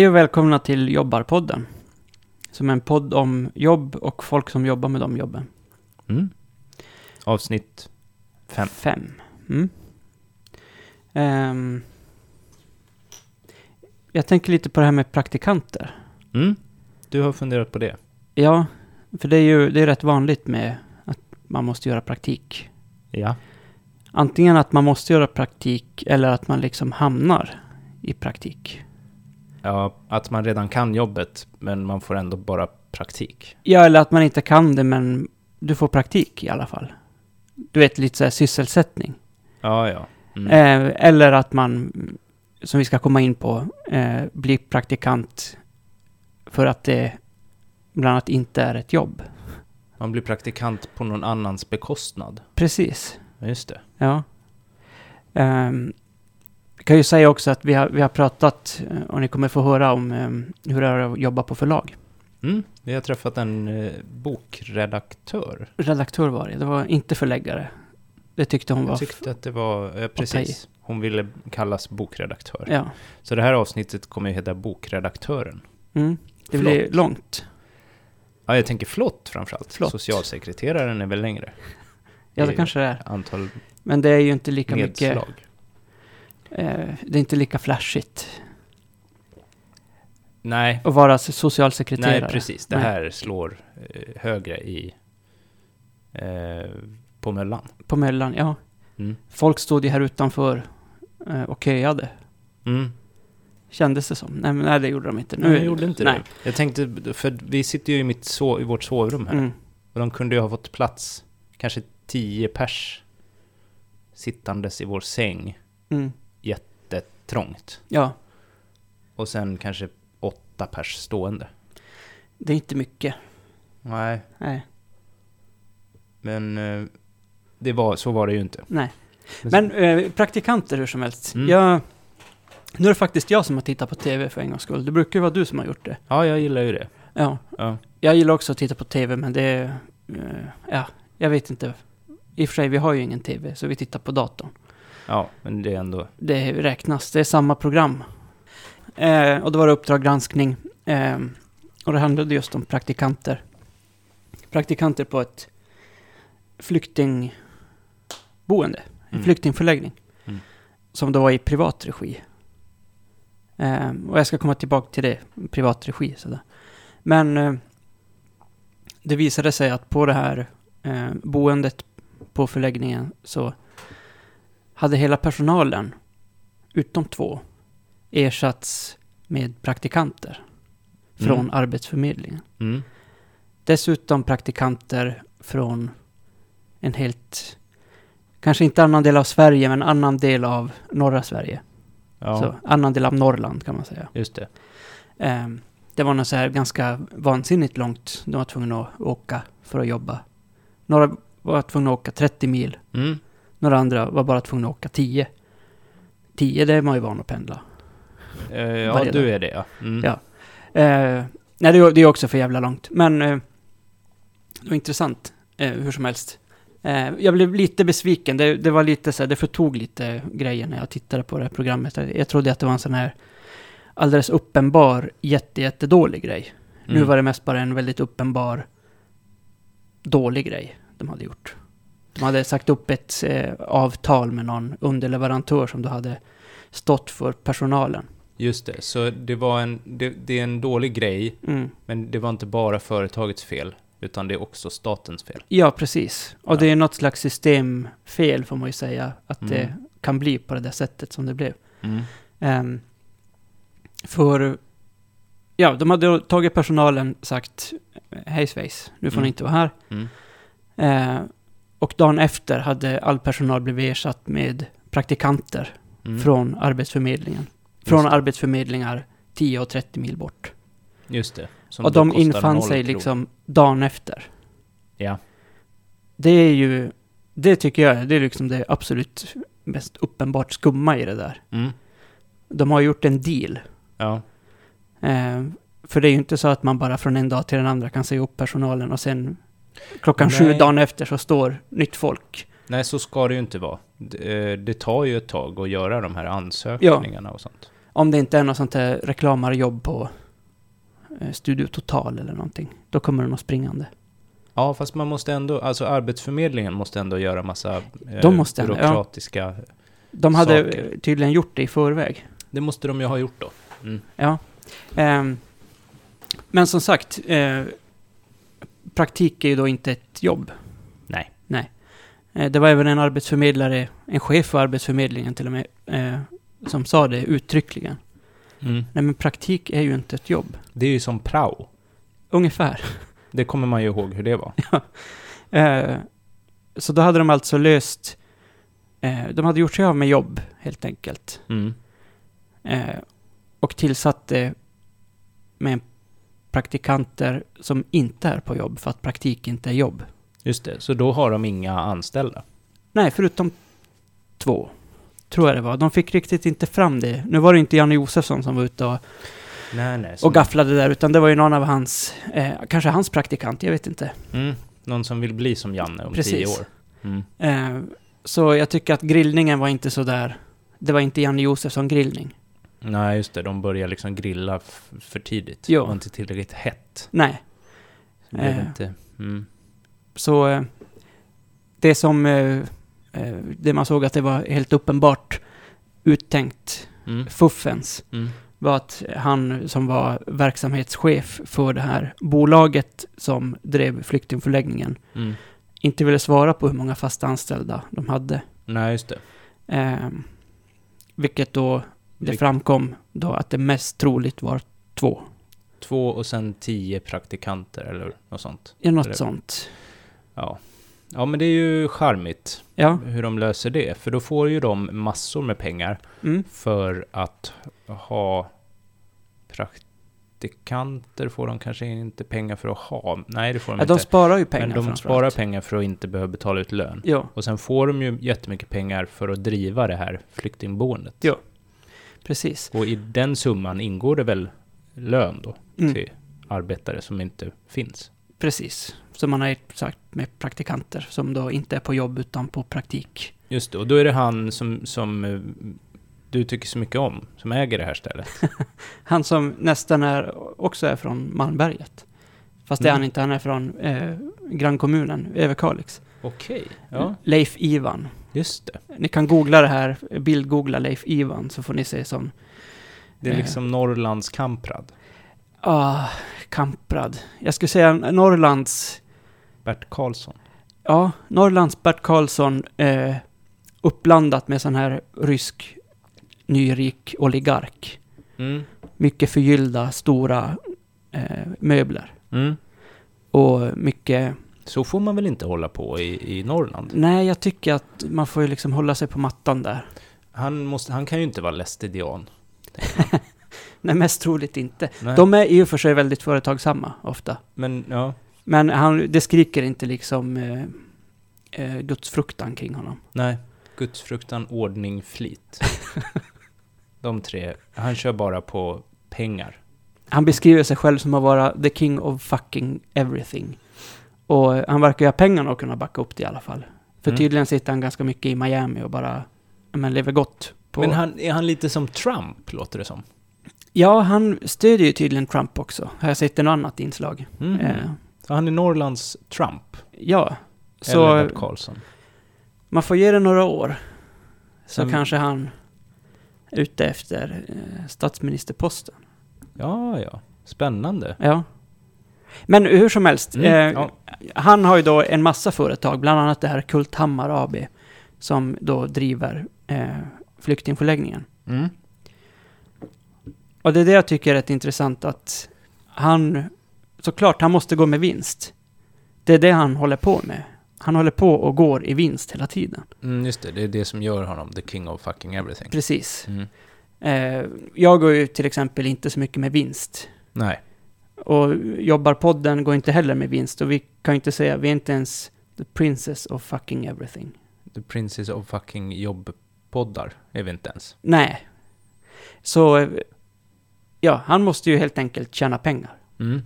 Hej och välkomna till Jobbarpodden. Som är en podd om jobb och folk som jobbar med de jobben. Mm. Avsnitt fem. Fem. Mm. Ehm, jag tänker lite på det här med praktikanter. Mm. Du har funderat på det? Ja, för det är ju det är rätt vanligt med att man måste göra praktik. Ja. Antingen att man måste göra praktik eller att man liksom hamnar i praktik. Ja, att man redan kan jobbet, men man får ändå bara praktik. Ja, eller att man inte kan det men du får praktik i alla fall. Du vet, lite så här sysselsättning. Ja, ja. Mm. Eh, eller att man, som vi ska komma in på, eh, blir praktikant för att det bland annat inte är ett jobb. Man blir praktikant på någon annans bekostnad. Precis, Ja, Just det. ja. Um, kan ju säga också att vi har, vi har pratat, eh, och ni kommer få höra om em, hur det är att jobba på förlag. Mm. Vi har träffat en eh, bokredaktör. Redaktör var det, det var inte förläggare. Det tyckte hon var... Jag tyckte att det var, eh, precis. Hon ville kallas bokredaktör. Ja. Så det här avsnittet kommer ju heta Bokredaktören. Mm. Det Flott. blir långt. Ja, jag tänker flott framförallt. Flott. Socialsekreteraren är väl längre? Ja, det kanske det är. Antal Men det är ju inte lika mycket... nedslag. Eh, det är inte lika flashigt Nej, att vara socialsekreterare. Nej, precis. Det Nej. här slår eh, högre i... Eh, på Möllan. På Möllan, ja. Mm. Folk stod ju här utanför eh, och köade. Mm. Kändes det som. Nej, men nej det gjorde de inte. Nej, jag gjorde inte nej. det. Jag tänkte, för vi sitter ju i, mitt so- i vårt sovrum här. Mm. Och de kunde ju ha fått plats, kanske tio pers, sittandes i vår säng, Mm. Jättetrångt. Ja, Och sen kanske åtta pers stående. det är inte mycket. Nej, Nej, men eh, det var, så var det ju inte. nej. Men eh, praktikanter hur som helst. Mm. Jag, nu är det faktiskt jag som har tittat på TV för en gångs skull. Det brukar ju vara du som har gjort det. Ja, jag gillar ju det. Ja, Ja. jag gillar också att titta på TV, men det. Eh, ja, jag vet inte. I och för sig, vi har ju ingen TV, så vi tittar på datorn. Ja, men det är ändå... Det räknas, det är samma program. Eh, och då var det Uppdrag granskning. Eh, och det handlade just om praktikanter. Praktikanter på ett flyktingboende. En Mm. flyktingförläggning. Mm. Som då var i privat regi. Eh, och jag ska komma tillbaka till det, privat regi. Sådär. Men eh, det visade sig att på det här eh, boendet på förläggningen så hade hela personalen, utom två, ersatts med praktikanter från Mm. Arbetsförmedlingen. Mm. Dessutom praktikanter från en helt, kanske inte annan del av Sverige, men annan del av norra Sverige. Ja, Så, annan del av Norrland kan man säga. just det. Ehm, det var något så här ganska vansinnigt långt de var tvungna att åka för att jobba. Några var tvungna att åka 30 mil, Mm. Några andra var bara tvungna att åka 10. 10, det är man ju van att pendla. Eh, ja, Varje du dag. är det ja. Mm. Ja. Eh, nej, det är, det är också för jävla långt. Men eh, det var intressant, hur som helst. Jag blev lite besviken. Det, det var lite så här, det förtog lite grejer när jag tittade på det här programmet. Jag trodde att det var en sån här alldeles uppenbar, jätte, jättedålig grej. Nu Mm. var det mest bara en väldigt uppenbar dålig grej de hade gjort. De hade sagt upp ett eh, avtal med någon underleverantör som då hade stått för personalen. Just det, så det var en, det, det är en dålig grej, Mm. men det var inte bara företagets fel, utan det är också statens fel. Ja, precis. Och Ja. det är något slags systemfel får man ju säga, att det Mm. kan bli på det där sättet som det blev. Mm. Ehm, för, ja, de hade tagit personalen sagt hej svejs, nu får Mm. ni inte vara här. Mm. Och dagen efter hade all personal blivit ersatt med praktikanter Mm. från Arbetsförmedlingen. Från arbetsförmedlingar 10 och 30 mil bort. Just det. Som och de infann sig liksom dagen efter. Ja. Det är ju, det tycker jag, det är liksom det absolut mest uppenbart skumma i det där. Mm. De har gjort en deal. Ja. Eh, för det är ju inte så att man bara från en dag till den andra kan säga upp personalen och sen klockan Nej. sju dagen efter så står nytt folk. Nej, så ska det ju inte vara. Det, eh, det tar ju ett tag att göra de här ansökningarna och sånt. Om det inte är något sånt här reklamarjobb på eh, Studio Total eller någonting. Då kommer de nog springande. Ja, fast man måste ändå, alltså Arbetsförmedlingen måste ändå göra massa eh, De måste ändå, ja. byråkratiska... De hade Saker. tydligen gjort det i förväg. Det måste de ju ha gjort då. Mm. Ja. Ehm, men som sagt, eh, praktik är ju då inte ett jobb. Nej. Nej. Eh, det var även en arbetsförmedlare, en chef för Arbetsförmedlingen till och med, eh, som sa det uttryckligen. Mm. Nej men praktik är ju inte ett jobb. Det är ju som prao. Ungefär. Det kommer man ju ihåg hur det var. Eh, så då hade de alltså löst, eh, de hade gjort sig av med jobb helt enkelt. Mm. Eh, och tillsatte med praktikanter som inte är på jobb för att praktik inte är jobb. Just det, så då har de inga anställda. Nej, förutom två. Tror jag det var. De fick riktigt inte fram det. Nu var det inte Janne Josefsson som var ute och, Nej, nej. och gafflade där, utan det var ju någon av hans, eh, kanske hans praktikant, jag vet inte. Mm. Någon som vill bli som Janne om Precis. tio år. Mm. Eh, så jag tycker att grillningen var inte så där. Det var inte Janne Josefsson grillning. Nej, just det. De börjar liksom grilla för tidigt. Jo. Det var inte tillräckligt hett. Nej. Så det Eh. inte... Mm. Så eh, det som, eh, eh, det man såg att det var helt uppenbart uttänkt, Mm. fuffens, Mm. var att han som var verksamhetschef för det här bolaget som drev flyktingförläggningen Mm. inte ville svara på hur många fasta anställda de hade. Nej, just det. Ehm, vilket då, det framkom då att det mest troligt var två. Två och sen tio praktikanter eller något sånt. Ja, något Eller- sånt. Ja. Ja, men det är ju charmigt Ja. hur de löser det. För då får ju de massor med pengar Mm. för att ha praktikanter får de kanske inte pengar för att ha. Nej, det får de ja inte. de sparar ju pengar men de sparar pengar för att inte behöva betala ut lön. Ja, Och sen får de ju jättemycket pengar för att driva det här flyktingboendet. Ja. Precis. Och i den summan ingår det väl lön då Mm. till arbetare som inte finns. Precis. Så man har sagt med praktikanter som då inte är på jobb utan på praktik. Just det, och då är det han som, som eh, du tycker så mycket om, som äger det här stället. Han som nästan är, också är från Malmberget. Fast det är Mm. han inte, han är från eh, grannkommunen Överkalix. Okej, ja, Leif Ivan. Just det. Ni kan googla det här, bildgoogla Leif Ivan så får ni se som, Det är Eh. liksom Norrlands Kamprad. ah, Kamprad. Jag skulle säga Norrlands, Bert Karlsson. ja, Norrlands Bert Karlsson eh, uppblandat med sån här rysk nyrik oligark. Mm. Mycket förgyllda, stora eh, möbler. Mm. Och mycket... Så får man väl inte hålla på i, i Norrland? Nej, jag tycker att man får ju liksom hålla sig på mattan där. Han, måste, han kan ju inte vara lästedian. Nej, mest troligt inte. Nej. De är i och för sig väldigt företagsamma, ofta. Men ja, Men han, det skriker inte liksom eh, eh, gudsfruktan kring honom. nej. Gudsfruktan, ordning, flit. De tre. Han kör bara på pengar. Han beskriver sig själv som att vara the king of fucking everything. Och han verkar ju ha pengarna att kunna backa upp det i alla fall. För Mm. tydligen sitter han ganska mycket i Miami och bara men, lever gott. På... Men han, är han lite som Trump, låter det som? Ja, han stödjer ju tydligen Trump också. Har jag sett en annat inslag. Mm. Eh, Så han är Norrlands Trump? ja, Så, eller Bert Karlsson? man får ge det några år. Så Sen- kanske han är ute efter eh, statsministerposten. Ja, ja. Spännande. Ja. Men hur som helst, Mm, eh, ja. han har ju då en massa företag, bland annat det här Kulthammar AB, som då driver eh, flyktingförläggningen. Mm. Och det är det jag tycker är rätt intressant att han, såklart, han måste gå med vinst. Det är det han håller på med. Han håller på och går i vinst hela tiden. Mm, just det, det är det som gör honom the king of fucking everything. Precis. Mm. Eh, jag går ju till exempel inte så mycket med vinst. Nej. Och Jobbarpodden går inte heller med vinst. Och vi kan ju inte säga, vi är inte ens the princess of fucking everything. The princess of fucking jobbpoddar är vi inte ens. Nej. Så, ja, han måste ju helt enkelt tjäna pengar. Mm.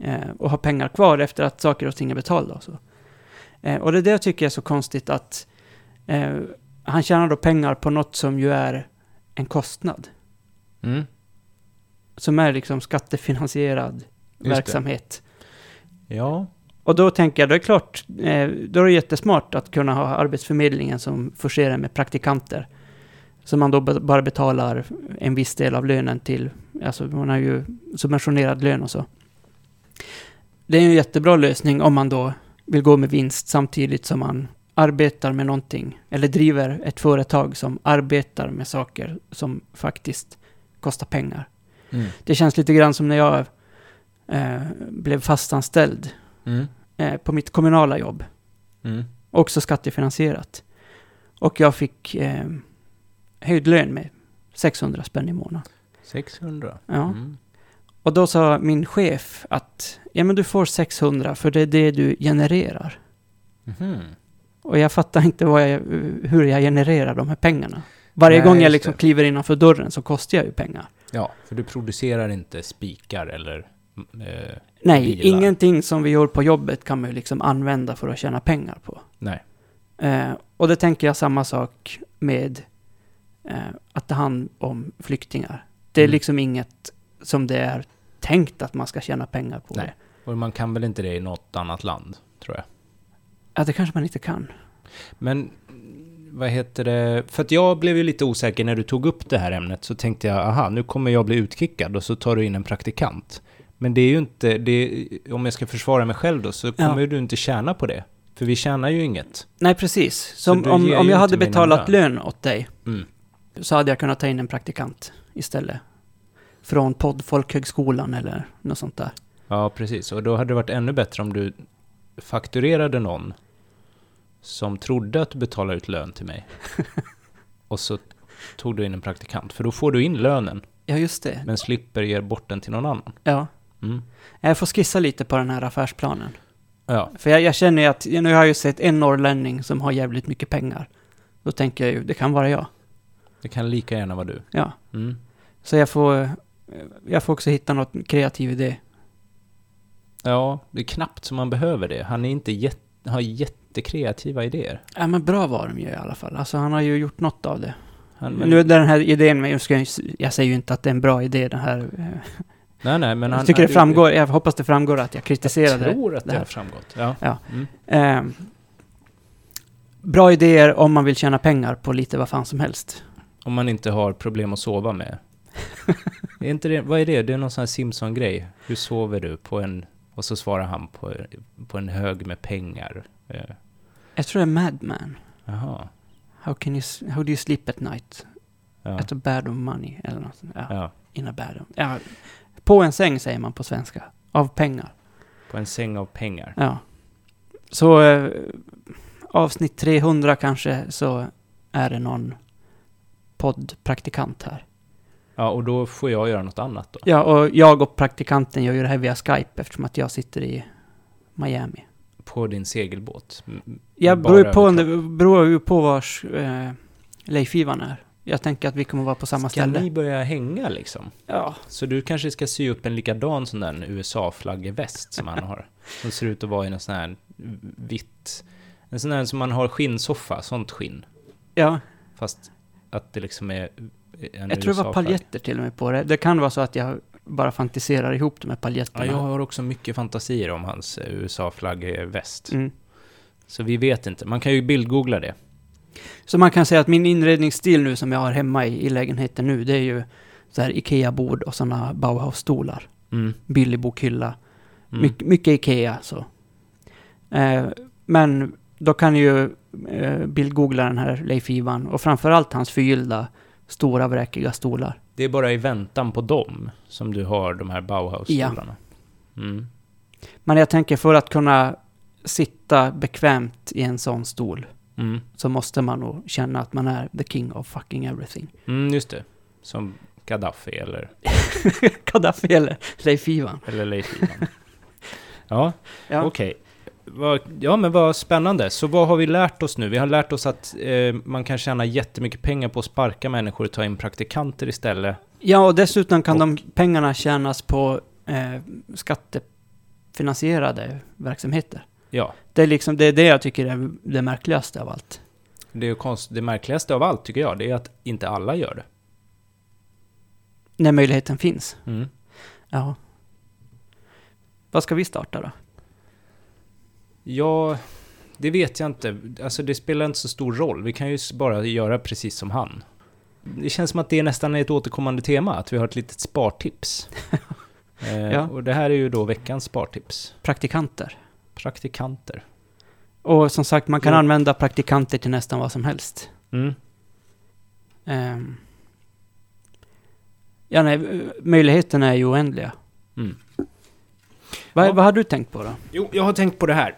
Eh, och ha pengar kvar efter att saker och ting är betalda och så. Eh, och det är det jag tycker är så konstigt att eh, han tjänar då pengar på något som ju är en kostnad. Mm. Som är liksom skattefinansierad. Verksamhet. Ja. Och då tänker jag, då är det klart, eh, då är det jättesmart att kunna ha Arbetsförmedlingen som förser en med praktikanter. Så man då bara betalar en viss del av lönen till, alltså man har ju subventionerad lön och så. Det är en jättebra lösning om man då vill gå med vinst samtidigt som man arbetar med någonting, eller driver ett företag som arbetar med saker som faktiskt kostar pengar. Mm. Det känns lite grann som när jag eh, blev fastanställd Mm. eh, på mitt kommunala jobb. Mm. Också skattefinansierat. Och jag fick eh, höjd lön med 600 spänn i månaden. 600. Ja. Mm. Och då sa min chef att ja men du får 600 för det är det du genererar. Mhm. Och jag fattar inte jag, hur jag genererar de här pengarna. Varje Nej, gång jag liksom det. kliver innanför dörren så kostar jag ju pengar. Ja, för du producerar inte spikar eller... Eh, Nej, Bilar. ingenting som vi gör på jobbet kan man ju liksom använda för att tjäna pengar på. nej. Eh, och det tänker jag samma sak med eh, att ta hand om flyktingar. Det är Mm. liksom inget som det är tänkt att man ska tjäna pengar på. Nej. Och man kan väl inte det i något annat land, tror jag. Ja, det kanske man inte kan. Men vad heter det? För att jag blev ju lite osäker när du tog upp det här ämnet så tänkte jag, aha, nu kommer jag bli utkickad och så tar du in en praktikant. Men det är ju inte, det, om jag ska försvara mig själv då, så kommer Ja. du inte tjäna på det. För vi tjänar ju inget. Nej, precis. Som du om, om ju jag hade betalat lön. lön åt dig Mm. så hade jag kunnat ta in en praktikant istället. Från poddfolkhögskolan eller något sånt där. Ja, precis. Och då hade det varit ännu bättre om du fakturerade någon som trodde att du betalade ut lön till mig. och så tog du in en praktikant. För då får du in lönen, Ja, just det. men slipper ge bort den till någon annan. Ja. Mm. Jag får skissa lite på den här affärsplanen. Ja, För jag, jag känner ju att, nu har jag ju sett en norrlänning som har jävligt mycket pengar. Då tänker jag ju, det kan vara jag. det kan lika gärna vara du. Ja. Mm. Så jag får, eh, jag får också hitta något kreativ idé. Ja, det är knappt som man behöver det. Han är inte jätte, har jättekreativa idéer. Ja men bra var de ju i alla fall. Alltså han har ju gjort något av det. Han, Men nu är den här idén med, jag, säger ju inte att det är en bra idé den här. Nej, nej, men han... jag tycker det framgår, jag hoppas det framgår att jag kritiserade Jag tror att det det har framgått. Ja. Ja. Mm. Eh, bra idéer om man vill tjäna pengar på lite vad fan som helst. Om man inte har problem att sova med. är inte det, vad är det? Det är någon sån här Simpson-grej. Hur sover du på en... Och så svarar han på, på en hög med pengar. Eh, Jag tror det är Madman. Jaha. How, can you, how do you sleep at night? Ja. At a bed of money, eller något sånt. Ja, ja. in a bed of, ja, På en säng säger man på svenska. Av pengar. På en säng av pengar. Ja. Så eh, avsnitt 300 kanske så är det någon poddpraktikant här. Ja, och då får jag göra något annat då. Ja, och jag och praktikanten gör ju det här via Skype eftersom att jag sitter i Miami. På din segelbåt. Bara beror ju på, beror på vars eh, Leif Ivan är. Jag tänker att vi kommer vara på samma Ska ställe. ni börja hänga liksom? Ja. Så du kanske ska sy upp en likadan sån där USA-flaggväst som han har. Som ser ut att vara i en sån här vitt... En sån där som man har skinnsoffa, sånt skinn. Ja, Fast att det liksom är en jag tror det var paljetter till och med på det. Det kan vara så att jag bara fantiserar ihop de här paljetterna. Ja, jag har också mycket fantasier om hans eh, USA-flaggväst. Mm. Så vi vet inte. Man kan ju bildgoogla det. Så man kan säga att min inredningsstil nu som jag har hemma i, i lägenheten nu, det är ju så här Ikea-bord och sådana Bauhaus-stolar. Mm. Billig bokhylla. Mm. My, mycket Ikea så. Eh, men då kan ju eh, bildgoogla den här Leif Ivan och framförallt hans förgyllda stora vräkiga stolar. Det är bara i väntan på dem som du har de här Bauhaus-stolarna. Mm. Men jag tänker för att kunna sitta bekvämt i en sån stol Mm. så måste man nog känna att man är the king of fucking everything. Mm, just det. Som Gaddafi eller, Gaddafi eller Leif Ivan. eller Leif Ivan. ja, Ja. okej. Vad- Ja, men vad spännande. Så vad har vi lärt oss nu? Vi har lärt oss att eh, man kan tjäna jättemycket pengar på att sparka människor och ta in praktikanter istället. Ja, och dessutom kan Och- de pengarna tjänas på eh, skattefinansierade verksamheter. Ja, Det är liksom det, är det jag tycker är det märkligaste av allt. det, är konst, det märkligaste av allt tycker jag, det är att inte alla gör det. När möjligheten finns. Mm. Ja. Vad ska vi starta då? Ja, det vet jag inte. Alltså det spelar inte så stor roll. Vi kan ju bara göra precis som han. Det känns som att det nästan är ett återkommande tema, att vi har ett litet spartips. eh, Ja. Och det här är ju då veckans spartips. Praktikanter. Praktikanter. Och som sagt, man kan Ja. använda praktikanter till nästan vad som helst. Mm. Ehm. Ja, nej, möjligheterna är ju oändliga. Mm. Vad, Ja. vad har du tänkt på då? Jo, jag har tänkt på det här.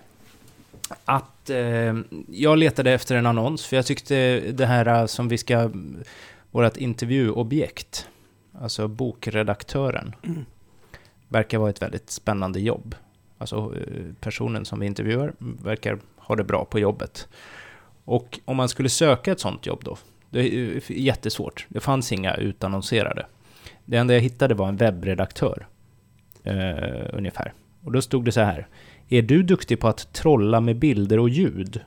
Att eh, jag letade efter en annons, för jag tyckte det här som vi ska... Vårt intervjuobjekt, alltså bokredaktören, Mm. verkar vara ett väldigt spännande jobb. Alltså eh, personen som vi intervjuar verkar ha det bra på jobbet. Och om man skulle söka ett sånt jobb då, det är jättesvårt. Det fanns inga utannonserade. Det enda jag hittade var en webbredaktör, eh, ungefär. Och då stod det så här. Är du duktig på att trolla med bilder och ljud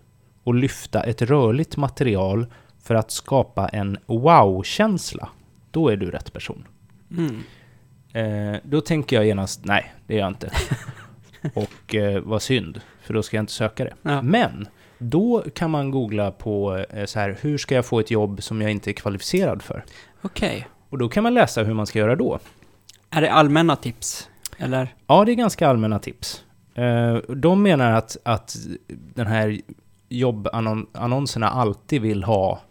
och lyfta ett rörligt material för att skapa en wow-känsla? Då är du rätt person. Mm. Eh, då tänker jag genast, nej, det är jag inte. och eh, vad synd, för då ska jag inte söka det. Ja. Men, då kan man googla på eh, så här, hur ska jag få ett jobb som jag inte är kvalificerad för? Okej. Och då kan man läsa hur man ska göra då. Är det allmänna tips? Eller? Ja, det är ganska allmänna tips. Eh, de menar att, att den här jobbannonserna alltid vill ha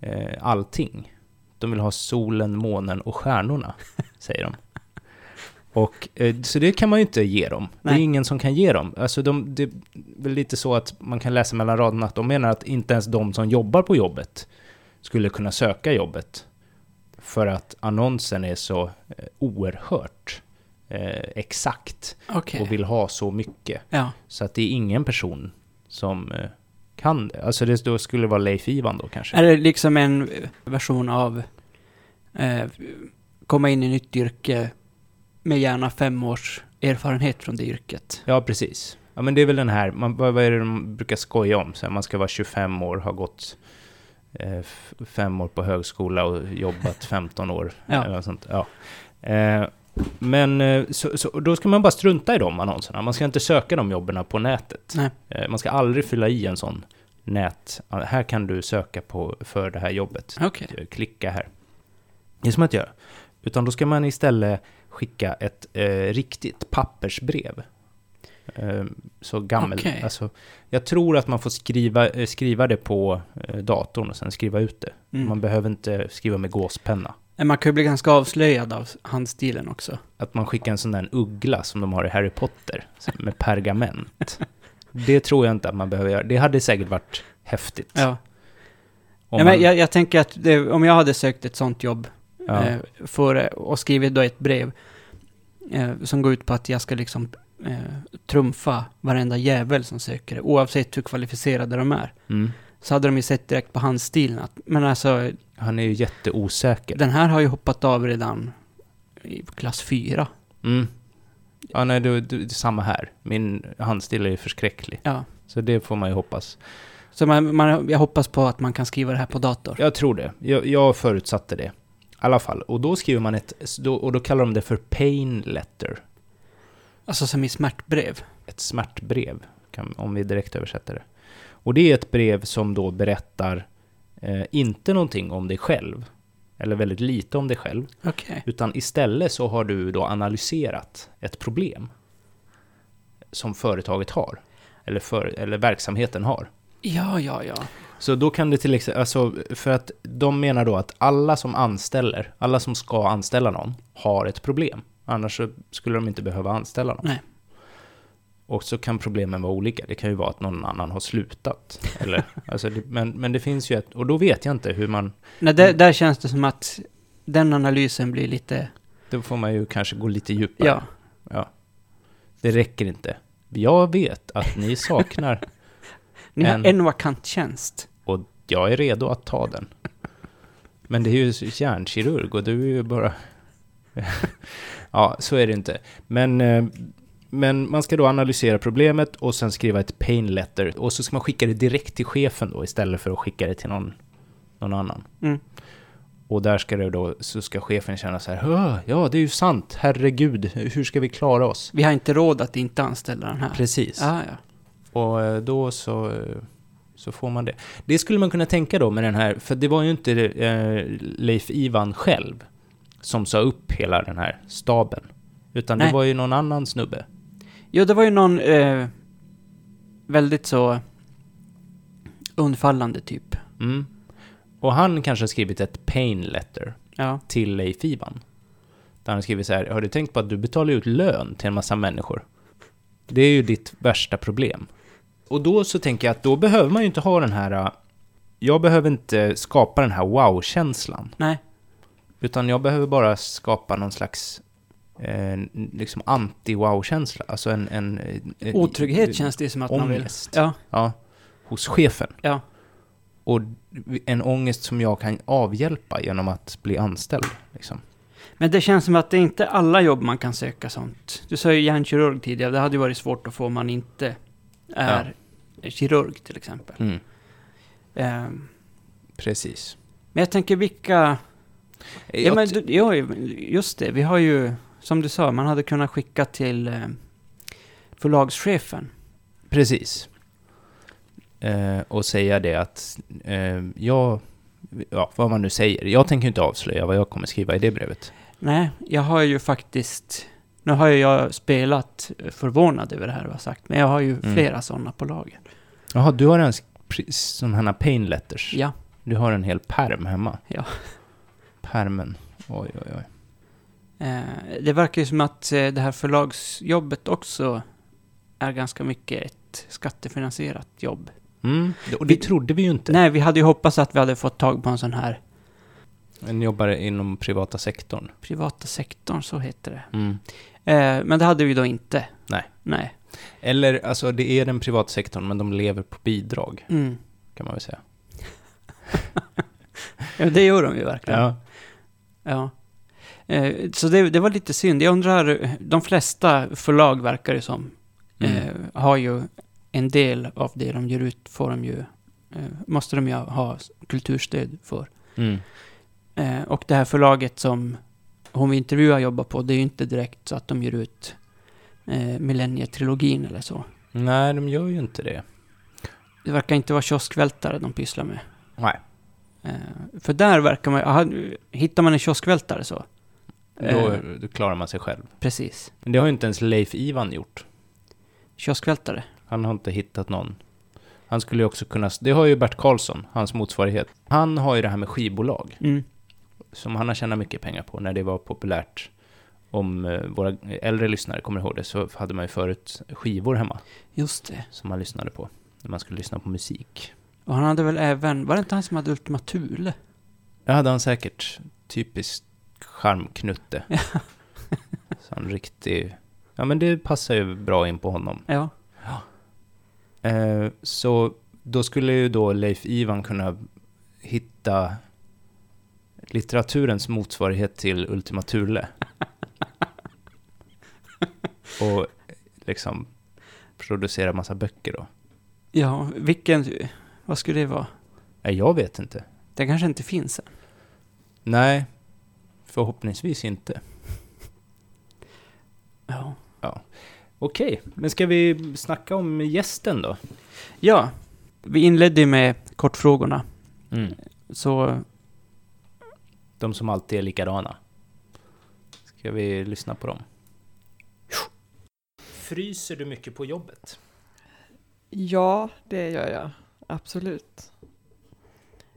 eh, allting. De vill ha solen, månen och stjärnorna, säger de. Och, eh, så det kan man ju inte ge dem. Det är Nej. ingen som kan ge dem. Alltså de, det är väl lite så att man kan läsa mellan raderna att de menar att inte ens de som jobbar på jobbet skulle kunna söka jobbet. För att annonsen är så eh, oerhört eh, exakt Okej. och vill ha så mycket. Ja. Så att det är ingen person som eh, kan det. Alltså det då skulle vara Leif Ivan då kanske. Är det liksom en eh, version av eh, komma in i nytt yrke med gärna fem års erfarenhet från det yrket? Ja, precis. Ja, men det är väl den här, man, vad är det de brukar skoja om? Så här, man ska vara 25 år, ha gått eh, fem år på högskola och jobbat 15 år. Ja. Eller sånt. Ja. Eh, men eh, så, så, då ska man bara strunta i de annonserna. Man ska inte söka de jobben på nätet. Nej. Eh, man ska aldrig fylla i en sån nät. Här kan du söka på, för det här jobbet. Okej. Klicka här. Det ska man inte göra. Utan då ska man istället skicka ett eh, riktigt pappersbrev. Eh, så gammel. Okej. Alltså, jag tror att man får skriva, eh, skriva det på eh, datorn och sen skriva ut det. Mm. Man behöver inte skriva med gåspenna. Men Man kan ju bli ganska avslöjad av handstilen också. Att man skickar en sån där uggla som de har i Harry Potter, med pergament. Det tror jag inte att man behöver göra. Det hade säkert varit häftigt. Ja. Om ja men man- jag, jag tänker att det, om jag hade sökt ett sånt jobb ja. eh, för, och skrivit då ett brev eh, som går ut på att jag ska liksom eh, trumfa varenda jävel som söker det, oavsett hur kvalificerade de är. Mm. Så hade de ju sett direkt på handstilen att, men alltså, Han är ju jätteosäker. den här har ju hoppat av redan i klass fyra. Mm. Ja, nej, det, det, det är samma här. Min handstil är ju förskräcklig. Ja. Så det får man ju hoppas. Så man, man, jag hoppas på att man kan skriva det här på dator. Jag tror det. Jag, jag förutsatte det. I alla fall. Och då skriver man ett... Och då kallar de det för pain letter. Alltså som i smärtbrev. Ett smärtbrev, om vi direkt översätter det. Och det är ett brev som då berättar eh, inte någonting om dig själv. Eller väldigt lite om dig själv. Okej. Utan istället så har du då analyserat ett problem som företaget har. Eller, för, eller verksamheten har. Ja, ja, ja. Så då kan det till exempel, alltså för att de menar då att alla som anställer, alla som ska anställa någon, har ett problem. Annars så skulle de inte behöva anställa någon. Nej. Och så kan problemen vara olika. Det kan ju vara att någon annan har slutat. Eller, alltså det, men, men det finns ju ett, och då vet jag inte hur man, Nej, där, där känns det som att den analysen blir lite... då får man ju kanske gå lite djupare. Ja. ja. Det räcker inte. Jag vet att ni saknar Ni En- har en vakant tjänst. och jag är redo att ta den. Men det är ju hjärnkirurg och du är ju bara... ja, så är det inte. Men, eh, men man ska då analysera problemet och sen skriva ett pain letter. Och så ska man skicka det direkt till chefen då istället för att skicka det till någon, någon annan. Mm. Och där ska det då, så ska chefen känna så här, "Åh, ja det är ju sant, herregud, hur ska vi klara oss? Vi har inte råd att inte anställa den här. Precis. Ja, ja. Och eh, då så, eh, så får man det. Det skulle man kunna tänka då med den här, för det var ju inte eh, Leif Ivan själv som sa upp hela den här staben. Utan Nej. det var ju någon annan snubbe. Jo, det var ju någon eh, väldigt så undfallande typ. Mm. Och han kanske har skrivit ett pain letter Ja. till Leif Ivan. Där han skriver så här, har du tänkt på att du betalar ut lön till en massa människor? Det är ju ditt värsta problem. Och då så tänker jag att då behöver man ju inte ha den här, äh, jag behöver inte skapa den här wow-känslan. Nej. Utan jag behöver bara skapa någon slags eh, liksom anti-wow-känsla. Alltså en... en eh, Otrygghet känns det som att man vill. ångest. Ja, Ja, hos chefen. ja. Och en ångest som jag kan avhjälpa genom att bli anställd. Liksom. Men det känns som att det är inte alla jobb man kan söka sånt. Du sa ju hjärnkirurg tidigare, det hade ju varit svårt att få om man inte är kirurg till exempel. Mm, Ehm, precis. men jag tänker vilka... Ja, Jag men t- du, ja, just det. Vi har ju, som du sa, man hade kunnat skicka till eh, förlagschefen. Precis. Eh, och säga det att eh, jag, ja, vad man nu säger, jag tänker inte avslöja vad jag kommer skriva i det brevet. Nej, jag har ju faktiskt... Nu har ju jag spelat förvånad över det här du har sagt, men jag har ju Mm. flera sådana på lager. Jaha, du har en sådana här pain letters? Ja, Du har en hel perm hemma? Ja. Permen. Oj, oj, oj. eh, det verkar ju som att eh, det här förlagsjobbet också är ganska mycket ett skattefinansierat jobb. Mm, och det Vi- trodde vi ju inte. Nej, vi hade ju hoppats att vi hade fått tag på en sån här En jobbare inom privata sektorn. privata sektorn, så heter det. Mm. Eh, men det hade vi då inte. Nej. Nej. Eller, alltså det är den privata sektorn, men de lever på bidrag, Mm. kan man väl säga. Ja, det gör de ju verkligen. Ja. Ja. Eh, så det, det var lite synd. Jag undrar, de flesta förlag verkar det som, Mm. eh, har ju en del av det de ger ut, får de ju, eh, måste de ju ha kulturstöd för. Mm. Eh, och det här förlaget som hon vi intervjuar jobbar på, det är ju inte direkt så att de ger ut eh, Millennietrilogin eller så. Nej, de gör ju inte det. Det verkar inte vara kioskvältare de pysslar med. Nej. Eh, för där verkar man aha, hittar man en kioskvältare så. Då, Eh, då klarar man sig själv. precis. Men det har ju inte ens Leif Ivan gjort. Kioskvältare. Han har inte hittat någon. Han skulle ju också kunna... Det har ju Bert Karlsson, hans motsvarighet. Han har ju det här med skivbolag, Mm. Som han har tjänat mycket pengar på när det var populärt. Om eh, våra äldre lyssnare kommer ihåg det, så hade man ju förut skivor hemma, Just det. som man lyssnade på. När man skulle lyssna på musik. Och han hade väl även, var det inte han som hade Ultima Thule? Det hade han säkert. Typiskt charmknutte. Så en riktig... Ja, men det passar ju bra in på honom. Ja. Eh, så då skulle ju då Leif Ivan kunna hitta litteraturens motsvarighet till Ultima Thule. Och liksom producera massa böcker då. Ja, vilken, vad skulle det vara? Nej, jag vet inte. Det kanske inte finns än. Nej, förhoppningsvis inte. Ja. Okej, men ska vi snacka om gästen då? Ja, vi inledde ju med kortfrågorna. Mm. Så De som alltid är likadana. Ska vi lyssna på dem? Fryser du mycket på jobbet? Ja, det gör jag. Absolut.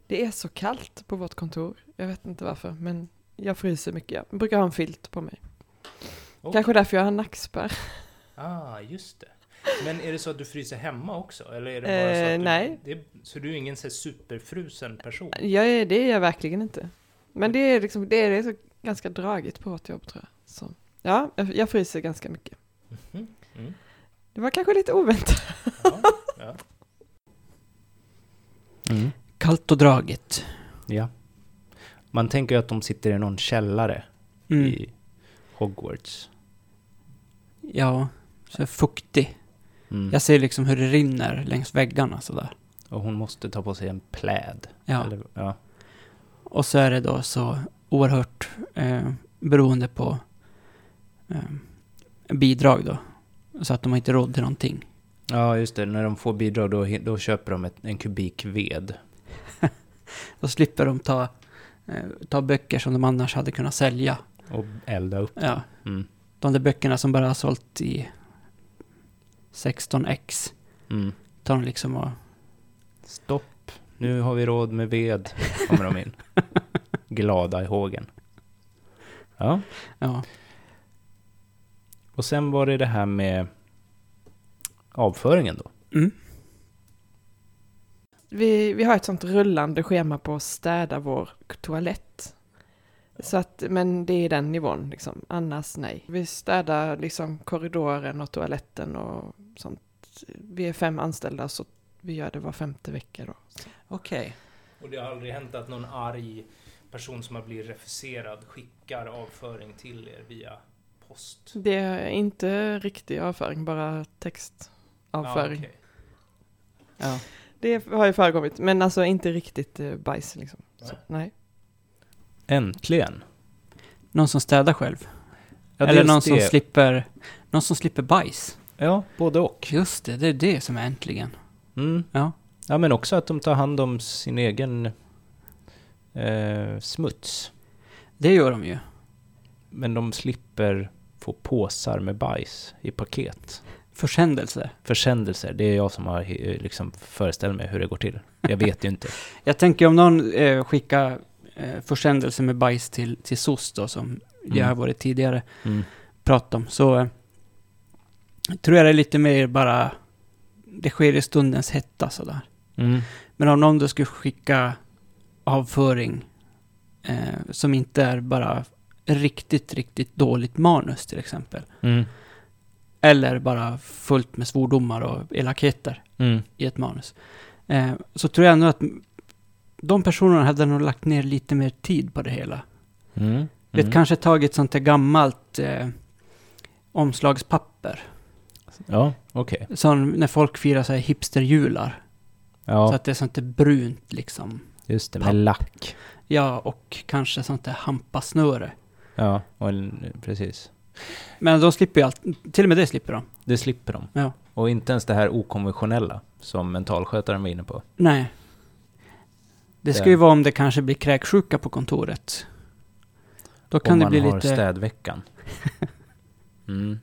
Det är så kallt på vårt kontor. Jag vet inte varför, men jag fryser mycket. Jag brukar ha en filt på mig. Kanske därför jag har nackspärr. Ah, just det. Men är det så att du fryser hemma också? Eller är det bara så Eh, att du, nej. Det, så du är ingen så superfrusen person? Jag är, det är jag verkligen inte. Men det är, liksom, det är, så ganska dragigt på vårt jobb tror jag. Så, ja, jag, fryser ganska mycket. Mhm, mm. Det var kanske lite oväntat. Ja, ja. Mm. kallt och draget. ja. Man tänker ju att de sitter i någon källare Mm. i Hogwarts. Ja, så fuktig. Mm. Jag ser liksom hur det rinner längs väggarna sådär. Och hon måste ta på sig en pläd. Ja. Eller, ja. Och så är det då så oerhört eh, beroende på eh, bidrag då. Så att de har inte råd till någonting. Ja, just det. När de får bidrag då, då köper de ett, en kubik ved. Då slipper de ta, eh, ta böcker som de annars hade kunnat sälja. Och elda upp. Ja, Mm. de där böckerna som bara har sålt i 16x. Mm. Tar de liksom och... Stopp. Nu har vi råd med ved. Kommer de in. Glada i hågen. Ja. Ja, Och sen var det det här med avföringen då. mm. Vi, vi har ett sånt rullande schema på att städa vår toalett. Så att, men det är den nivån liksom, annars nej. Vi städar liksom korridoren och toaletten och sånt. Vi är fem anställda så vi gör det var femte vecka då. Okej. Och det har aldrig hänt att någon arg person som har blivit refuserad skickar avföring till er via post? Det är inte riktig avföring, bara textavföring. Ja. Det har ju förekommit, men alltså inte riktigt eh, bajs liksom. Så, nej. Äntligen! Någon som städar själv. Ja, Eller någon som det. slipper... Någon som slipper bajs. Ja, både och. Just det, det är det som är äntligen. Mm. Ja. Ja, men också att de tar hand om sin egen eh, smuts. Det gör de ju. Men de slipper få påsar med bajs i paket. Försändelse. Försändelser, det är jag som har eh, liksom föreställt mig hur det går till. Jag vet ju inte. Jag tänker om någon eh, skickar eh, försändelse med bajs till, till SOS då, som jag har varit tidigare Mm. pratat om, så eh, tror jag det är lite mer bara... Det sker i stundens hetta sådär. Mm. Men om någon då skulle skicka avföring eh, som inte är bara riktigt, riktigt dåligt manus till exempel. Mm. Eller bara fullt med svordomar och elakheter Mm. i ett manus. Eh, så tror jag ändå att de personerna hade nog lagt ner lite mer tid på det hela. Mm. Vet, Mm. kanske tagit sånt där gammalt eh, omslagspapper. Ja, okej. Som när folk firar så här hipsterjular. Så Ja, att det är sånt där brunt liksom. just det. papp. Med lack. Ja, och kanske sånt där hampasnöre. Ja, och precis. Men de slipper ju allt. Till och med det slipper de. Det slipper de. Ja. Och inte ens det här okonventionella som mentalskötaren var inne på. Nej. Det ska ju vara om det kanske blir kräksjuka på kontoret. Då kan Om det man bli har lite... städveckan. Mm.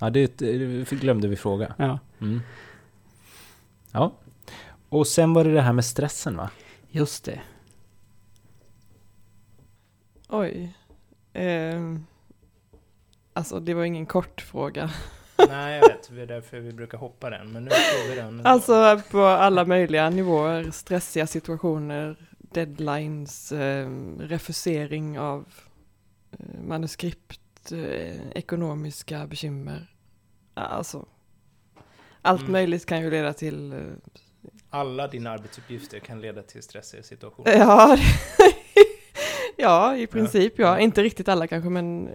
Ja, det, det glömde vi fråga. Ja, Mm. Ja. Och sen var det det här med stressen va? just det. Oj. Ehm, alltså det var ingen kort fråga. Nej, jag vet. Det är därför vi brukar hoppa den. Men nu får vi den. Alltså på alla möjliga nivåer, stressiga situationer, deadlines, eh, refusering av eh, manuskript, eh, ekonomiska bekymmer. Alltså, allt Mm. möjligt kan ju leda till... Eh, Alla dina arbetsuppgifter kan leda till stressiga situationer. ja, ja, i princip ja. Ja. Inte riktigt alla kanske, men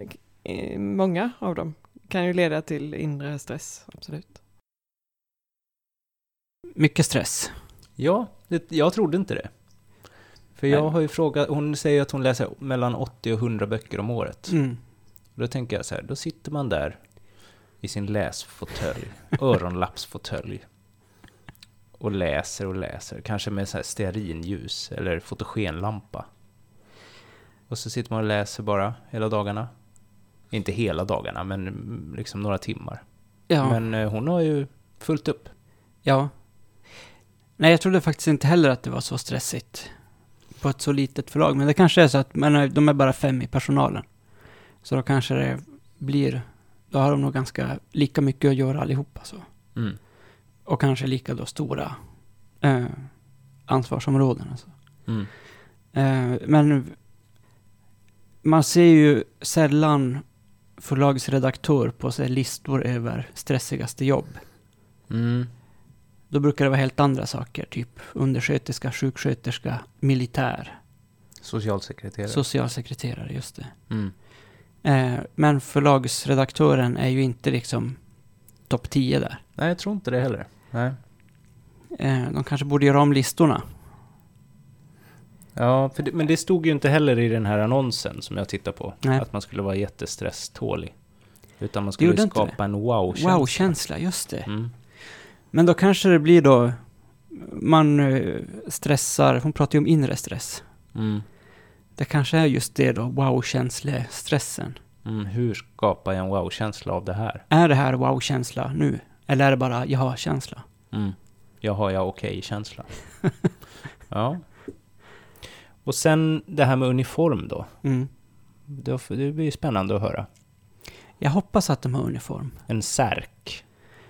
eh, många av dem kan ju leda till inre stress, absolut. Mycket stress. Ja, det, jag trodde inte det. För Nej. jag har ju frågat, hon säger att hon läser mellan 80 och 100 böcker om året. Mm. Då tänker jag så här, då sitter man där i sin läsfåtölj, öronlappsfåtölj. Och läser och läser, kanske med så här stearinljus eller fotogenlampa. Och så sitter man och läser bara hela dagarna. Inte hela dagarna, men liksom några timmar. Ja. Men eh, hon har ju fullt upp. ja. Nej, jag trodde faktiskt inte heller att det var så stressigt på ett så litet förlag. Men det kanske är så att men, de är bara fem i personalen. Så då kanske det blir... Då har de nog ganska lika mycket att göra allihopa. Så. Mm. Och kanske lika då stora eh, ansvarsområden. Alltså. Mm. Eh, men man ser ju sällan förlagsredaktör på sig listor över stressigaste jobb. Mm. Då brukar det vara helt andra saker, typ undersköterska, sjuksköterska, militär, Socialsekreterare. socialsekreterare, just det. mm. Eh, men förlagsredaktören är ju inte liksom topp 10 där. Nej, jag tror inte det heller. Nej. Eh, de kanske borde göra om listorna. Ja, det, men det stod ju inte heller i den här annonsen som jag tittar på. Nej. Att man skulle vara jättestresstålig. Utan man skulle skapa en wow-känsla. Wow-känsla, just det. Mm. Men då kanske det blir då, man eh, stressar, hon pratar ju om inre stress. Mm. Det kanske är just det då, wow-känsle-stressen. Mm. Hur skapar jag en wow-känsla av det här? Är det här wow-känsla nu? Eller är det bara jaha-känsla? Mm. Jag har jag okej-känsla. ja. Och sen det här med uniform då. Mm. Det, det blir ju spännande att höra. Jag hoppas att de har uniform. En särk.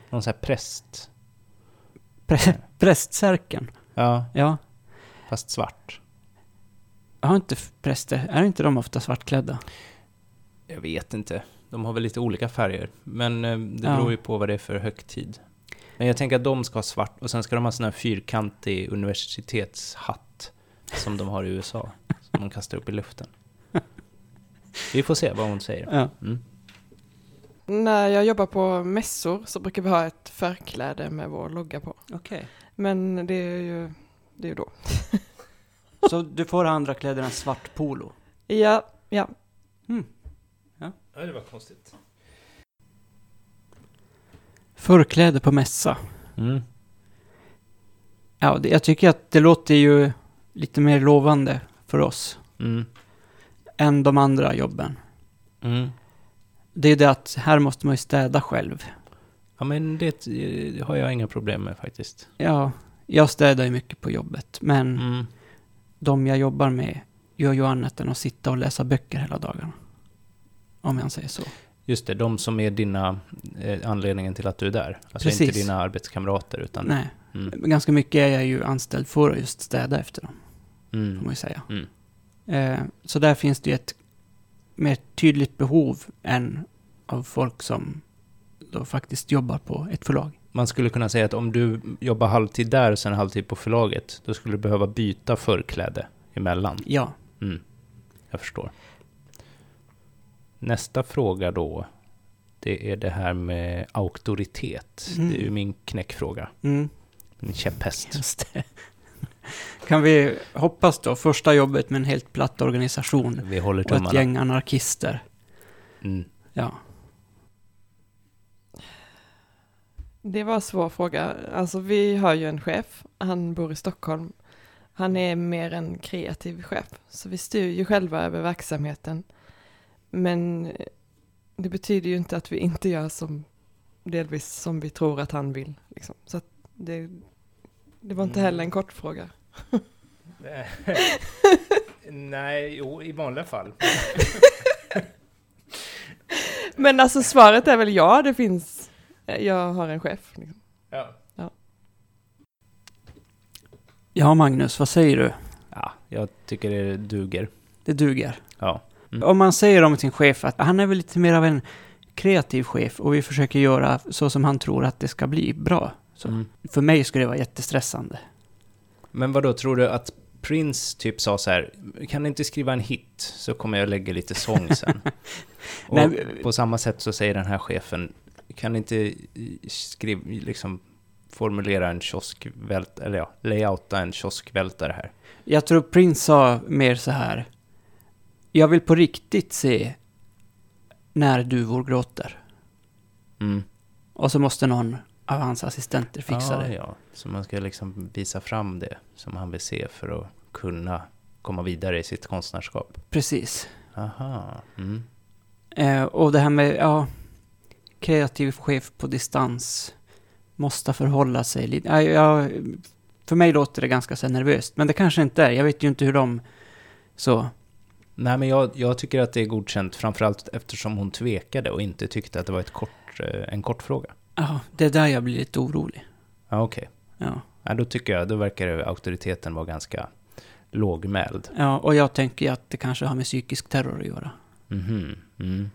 Någon sån här präst. Pre- prästsärken. Ja, Ja. fast svart. Har inte präster, är inte de ofta svartklädda? Jag vet inte. De har väl lite olika färger. Men eh, det Ja. beror ju på vad det är för högtid. Men jag tänker att de ska ha svart och sen ska de ha sån här fyrkantig universitetshatt. Som de har i USA. Som de kastar upp i luften. Vi får se vad hon säger. Ja. Mm. När jag jobbar på mässor så brukar vi ha ett förkläde med vår logga på. Okej. Men det är ju, det är ju då. Så du får andra kläder än svart polo? Ja, ja. Ja, det var konstigt. Förkläde på mässa. Mm. Ja, det, jag tycker att det låter ju lite mer lovande för oss Mm. än de andra jobben. Mm. Det är det att här måste man ju städa själv. Ja, men det eh, har jag inga problem med faktiskt. Ja, jag städar ju mycket på jobbet, men Mm. De jag jobbar med gör ju annat än att sitta och läsa böcker hela dagarna. Om jag säger så. Just det, de som är dina, eh, anledningen till att du är där. Alltså Precis. inte dina arbetskamrater utan... Nej, Mm. ganska mycket är jag ju anställd för att just städa efter dem, får man Mm. ju säga. Mm. Eh, så där finns det ju ett mer tydligt behov än av folk som då faktiskt jobbar på ett förlag. Man skulle kunna säga att om du jobbar halvtid där och sen halvtid på förlaget, då skulle du behöva byta förkläde emellan. Ja, Mm. Jag förstår. Nästa fråga då, det är det här med auktoritet. Mm. Det är ju min knäckfråga, mm, min käpphäst. Kan vi hoppas då, första jobbet med en helt platt organisation Vi håller och ett tummarna. gäng anarkister. Mm. Ja, Det var en svår fråga. Alltså vi har ju en chef, han bor i Stockholm. Han är mer en kreativ chef, så vi styr ju själva över verksamheten. Men det betyder ju inte att vi inte gör som delvis som vi tror att han vill. Liksom. Så det, det var inte Mm. heller en kort fråga. Nej, jo, i vanliga fall. Men alltså svaret är väl ja, det finns, jag har en chef. Liksom. Ja. ja Magnus, vad säger du? ja, jag tycker det duger. Det duger. Ja. Mm. Om man säger om sin chef att han är väl lite mer av en kreativ chef och vi försöker göra så som han tror att det ska bli bra. Så Mm. För mig skulle det vara jättestressande. Men vad då tror du att Prince typ sa så här, kan du inte skriva en hit så kommer jag lägga lite sång sen. och Nej, på samma sätt så säger den här chefen, kan inte skriva, liksom formulera en kioskvält, eller ja, layouta en kioskvältare här. Jag tror Prince sa mer så här. Jag vill på riktigt se när duvor gråter. Mm. Och så måste någon av hans assistenter fixa ja, det. Ja, så man ska liksom visa fram det som han vill se för att kunna komma vidare i sitt konstnärskap. Precis. Aha. Mm. Eh, och det här med, ja, kreativ chef på distans. Måste förhålla sig lite. Ja, ja, för mig låter det ganska så nervöst. Men det kanske inte är. Jag vet ju inte hur de... Så. Nej, men jag, jag tycker att det är godkänt, framförallt eftersom hon tvekade och inte tyckte att det var ett kort, eh, en kort fråga. Ja, det är där jag blir lite orolig. Ja, okej. Ja. Ja, då tycker jag, då verkar det, auktoriteten vara ganska lågmäld. ja, och jag tänker att det kanske har med psykisk terror att göra. Mhm. Mm.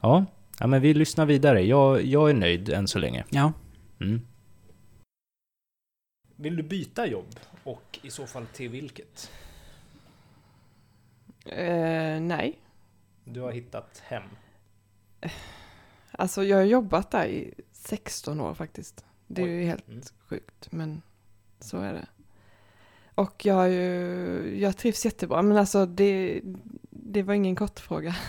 Ja. Ja, men vi lyssnar vidare. Jag, jag är nöjd än så länge. Ja. Mm. Vill du byta jobb? Och i så fall till vilket? Eh, nej, Du har hittat hem. alltså jag har jobbat där i 16 år faktiskt. Det är Oj. ju helt Mm. sjukt, men så är det. Och jag, har ju, jag trivs jättebra, men alltså det, det var ingen kort fråga.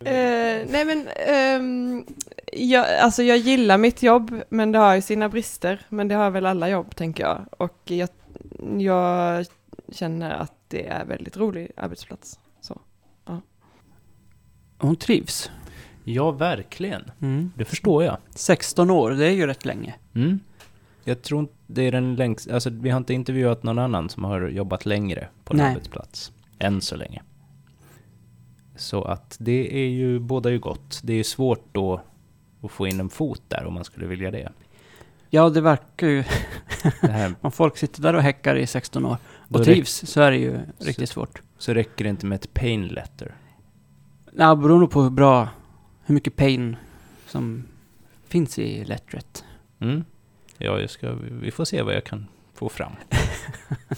eh, nej men, ehm, jag, alltså jag gillar mitt jobb, men det har ju sina brister. Men det har väl alla jobb, tänker jag. Och jag, jag känner att det är väldigt rolig arbetsplats. Så. Hon trivs. Ja, verkligen. Mm. Det förstår jag. 16 år, det är ju rätt länge. Mm. Jag tror inte det är den längst, alltså vi har inte intervjuat någon annan som har jobbat längre på en Nej. arbetsplats. Än så länge. Så att det är ju, båda ju gott. Det är ju svårt då att få in en fot där om man skulle vilja det. Ja, det verkar ju... det Om folk sitter där och häckar i 16 år och trivs så är det ju riktigt svårt. så räcker det inte med ett pain letter. Ja, beroende på hur bra, hur mycket pain som finns i lettret. Mm. Ja, jag ska, vi får se vad jag kan få fram.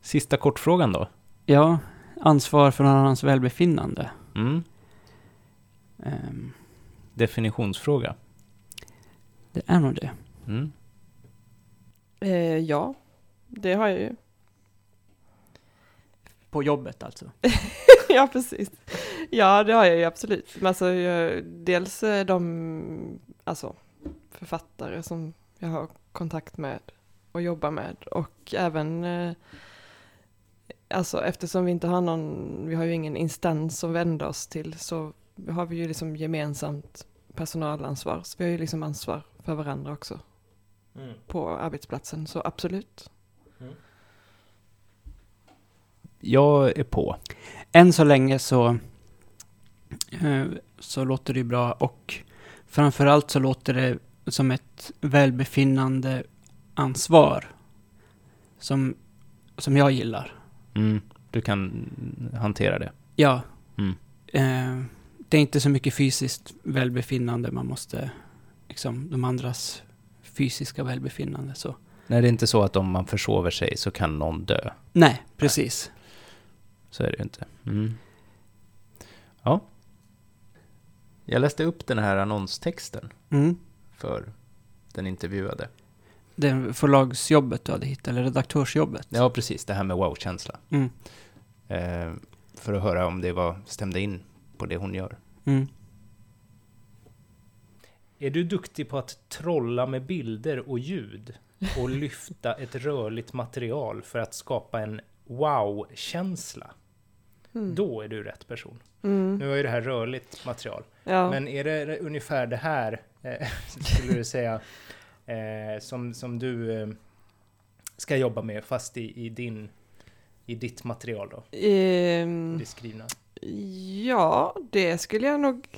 Sista kortfrågan då. Ja, ansvar för någon annans välbefinnande. Mm. Ehm, Definitionsfråga. det är nog det. Mm. Eh, ja, det har jag ju. På jobbet alltså? ja, precis. Ja, det har jag ju absolut. Men alltså, jag, dels eh, de alltså, författare som jag har kontakt med och jobbar med och även eh, alltså eftersom vi inte har någon, vi har ju ingen instans att vända oss till så har vi ju liksom gemensamt personalansvar. Så vi har ju liksom ansvar för varandra också på arbetsplatsen. Så absolut. Jag är på. Än så länge så, eh, så låter det ju bra och framförallt så låter det som ett välbefinnande ansvar som, som jag gillar. Mm. Du kan hantera det. Ja. Mm. Eh, det är inte så mycket fysiskt välbefinnande man måste, liksom de andras fysiska välbefinnande så. Nej, det är inte så att om man försover sig så kan någon dö. Nej, precis. Så är det ju inte. Mm. Ja. Jag läste upp den här annonstexten Mm. för den intervjuade. Det förlagsjobbet du hade hittat, eller redaktörsjobbet. Ja, precis. Det här med wow-känsla. Mm. Eh, för att höra om det var, stämde in på det hon gör. Mm. Är du duktig på att trolla med bilder och ljud och lyfta ett rörligt material för att skapa en wow-känsla? Mm. Då är du rätt person. Mm. Nu är det här rörligt material. Ja. Men är det ungefär det här, eh, skulle du säga, eh, som, som du eh, ska jobba med, fast i, i, din, i ditt material då? Ehm, Det skrivna. Ja, det skulle jag nog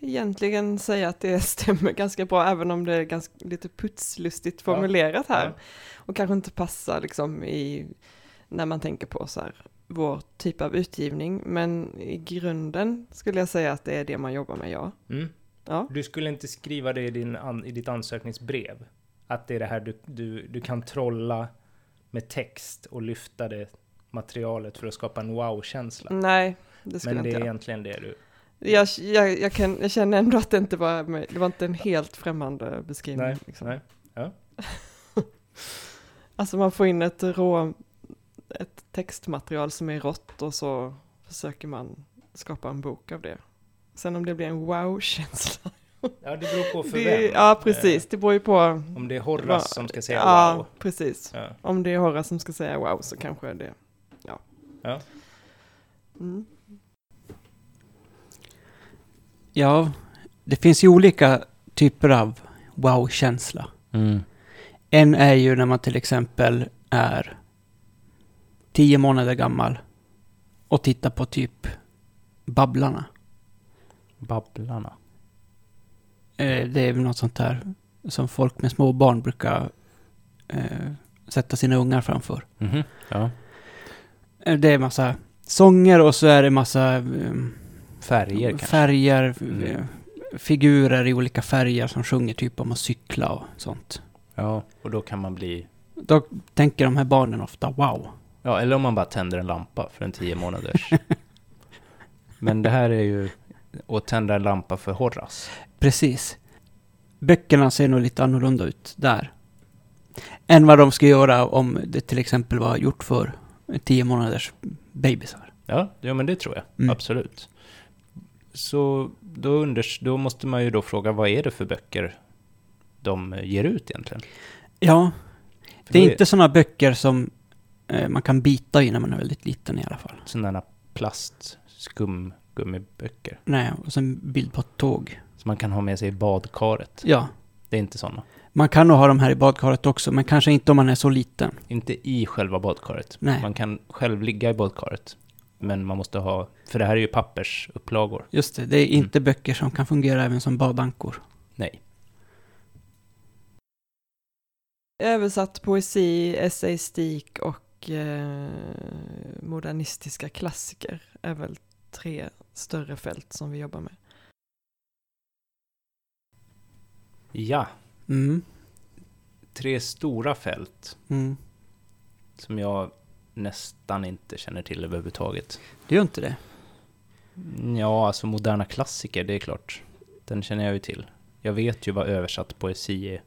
egentligen säga att det stämmer ganska bra, även om det är ganska lite putslustigt formulerat här. ja. Och kanske inte passar liksom i, när man tänker på så här, vår typ av utgivning. Men i grunden skulle jag säga att det är det man jobbar med, ja. Mm. Ja, Du skulle inte skriva det i, din i ditt ansökningsbrev? Att det är det här du, du, du kan trolla med text och lyfta det materialet för att skapa en wow-känsla? nej, det skulle Men det jag är inte göra. egentligen det du... Jag, jag, jag, kan, jag känner ändå att det inte var, det var inte en helt främmande beskrivning. Nej, liksom. nej. Alltså man får in ett rå, ett textmaterial som är rått och så försöker man skapa en bok av det. Sen om det blir en wow-känsla. Ja, det beror på för Det, vem. ja, precis. Det beror ju på. Eh, Om det är Horace vad- som ska säga ja, wow. precis. Ja. Om det är Horace som ska säga wow så kanske det, ja. Ja. Mm. Ja, det finns ju olika typer av wow-känsla. Mm. En är ju när man till exempel är tio månader gammal och tittar på typ Babblarna. Babblarna. Eh, det är väl något sånt där som folk med små barn brukar eh, sätta sina ungar framför. Mhm. Ja. Eh, Det är massa sånger och så är det massa eh, Färger kanske. färger, Mm. eh, figurer i olika färger som sjunger typ om att cykla och sånt. Ja, och då kan man bli... Då tänker de här barnen ofta wow. Ja, eller om man bara tänder en lampa för en tio månaders. Men det här är ju att tända en lampa för Horace. Precis. Böckerna ser nog lite annorlunda ut där. än vad de ska göra om det till exempel var gjort för tio månaders bebisar. Ja, ja men det tror jag. Mm. Absolut. Så då, unders, då måste man ju då fråga vad är det för böcker de ger ut egentligen? Ja, För det är inte sådana böcker som eh, man kan bita i när man är väldigt liten i alla fall. sådana plast skumgummiböcker Nej, och sen bild på ett tåg. som man kan ha med sig i badkaret. Ja, Det är inte sådana. man kan nog ha de här i badkaret också, men kanske inte om man är så liten. Inte i själva badkaret. Nej. Man kan själv ligga i badkaret. Men man måste ha, för det här är ju pappersupplagor. Just det, det är inte böcker som kan fungera även som badankor. Nej. Översatt poesi, essayistik och eh, modernistiska klassiker är väl tre större fält som vi jobbar med. Ja, Mm. tre stora fält Mm. som jag nästan inte känner till överhuvudtaget. Det gör inte det. Ja, alltså moderna klassiker, det är klart. Den känner jag ju till. Jag vet ju vad översatt poesi är.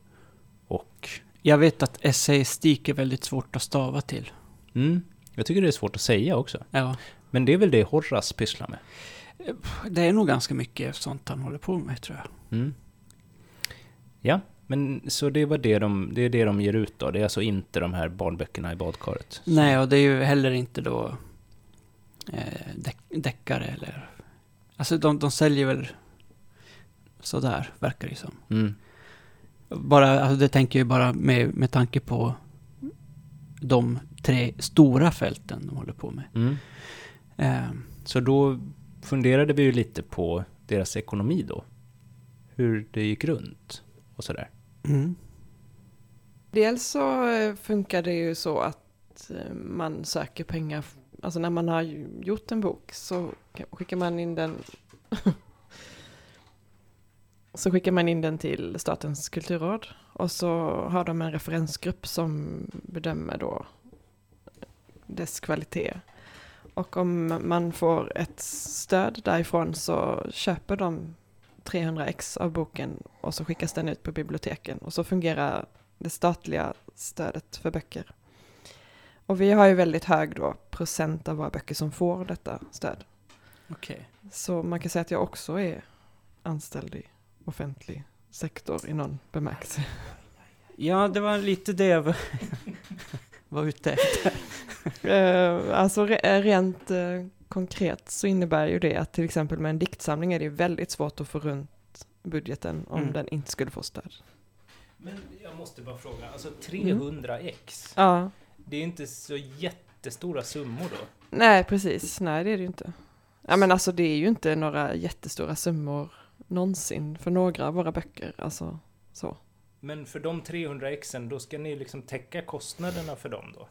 Och Jag vet att essayistik är väldigt svårt att stava till. mm, jag tycker det är svårt att säga också. Ja. Men det är väl det Horace pysslar med. Det är nog ganska mycket sånt han håller på med, tror jag. Mm. Ja, men så det var det de, det är det de ger ut då. Det är alltså inte de här barnböckerna i badkaret. Nej, och det är ju heller inte då eh, deck- deckare eller... Alltså de, de säljer väl sådär, verkar det som. Mm. Bara, alltså det tänker jag bara med, med tanke på de tre stora fälten de håller på med. Mm. Eh, Så då funderade vi ju lite på deras ekonomi då. Hur det gick runt och sådär. mm. Dels så eh, funkar det ju så att eh, man söker pengar, alltså när man har gjort en bok så skickar man in den så skickar man in den till Statens kulturråd och så har de en referensgrupp som bedömer då dess kvalitet. Och om man får ett stöd därifrån så köper de 300 ex av boken och så skickas den ut på biblioteken och så fungerar det statliga stödet för böcker. Och vi har ju väldigt hög då procent av våra böcker som får detta stöd. Okej. Så man kan säga att jag också är anställd i offentlig sektor i någon bemärkelse. Ja, det var lite det jag var, ute efter. Eh, alltså re- rent eh, konkret så innebär ju det att till exempel med en diktsamling är det väldigt svårt att få runt budgeten om Mm. den inte skulle få stöd. Men jag måste bara fråga, alltså 300 ex, Ja, det är inte så jättestora summor då? nej precis, nej det är det ju inte. Ja men alltså det är ju inte några jättestora summor någonsin för några av våra böcker, alltså så. Men för de 300 exen, då ska ni liksom täcka kostnaderna för dem då?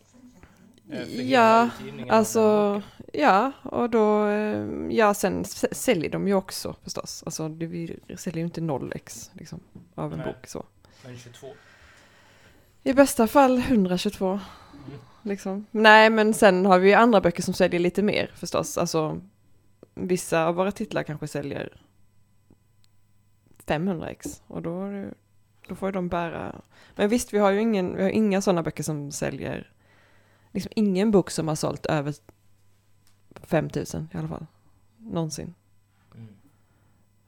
Eh, för Ja, alltså, ja, och då, eh, ja sen säljer de ju också förstås. Alltså vi säljer ju inte noll ex liksom, av en Nej. bok så. Men 22? I bästa fall 122. Mm. Liksom. Nej, men sen har vi ju andra böcker som säljer lite mer förstås. Alltså, vissa av våra titlar kanske säljer 500 ex och då, då får ju de bära. Men visst, vi har ju ingen, vi har inga sådana böcker som säljer, liksom ingen bok som har sålt över 5000 i alla fall. Någonsin. Mm.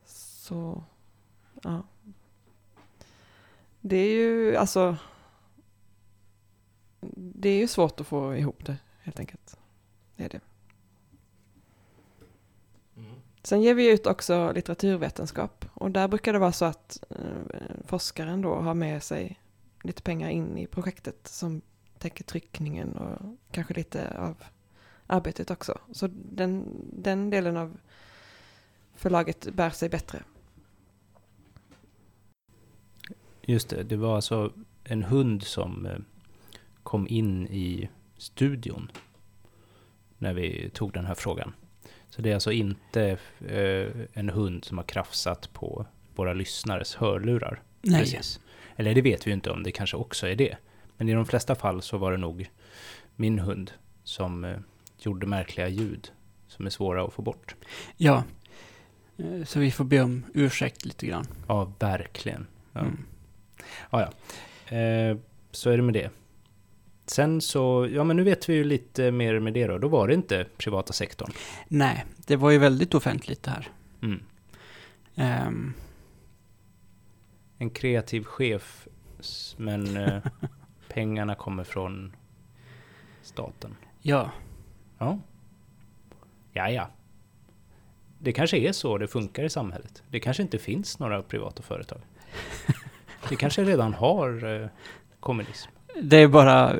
Så, ja. Det är ju, alltså, det är ju svårt att få ihop det, helt enkelt. Det är det. Sen ger vi ut också litteraturvetenskap och där brukar det vara så att eh, forskaren då har med sig lite pengar in i projektet som täcker tryckningen och kanske lite av arbetet också. Så den, den delen av förlaget bär sig bättre. Just det, det var alltså en hund som eh, kom in i studion när vi tog den här frågan. Så det är alltså inte eh, en hund som har krafsat på våra lyssnares hörlurar. Nej. Precis. Eller det vet vi ju inte om det kanske också är det. Men i de flesta fall så var det nog min hund som eh, gjorde märkliga ljud som är svåra att få bort. Ja. Eh, Så vi får be om ursäkt lite grann. Ja, verkligen. Ja. Mm. Ja, ja. Eh, så är det med det. Sen så, ja men nu vet vi ju lite mer med det då. Då var det inte privata sektorn. Nej, det var ju väldigt offentligt det här. Mm. Ehm, En kreativ chef, men eh, pengarna kommer från staten. ja, Ja. Ja, ja. Det kanske är så det funkar i samhället. Det kanske inte finns några privata företag. Det kanske redan har eh, kommunism. Det är bara...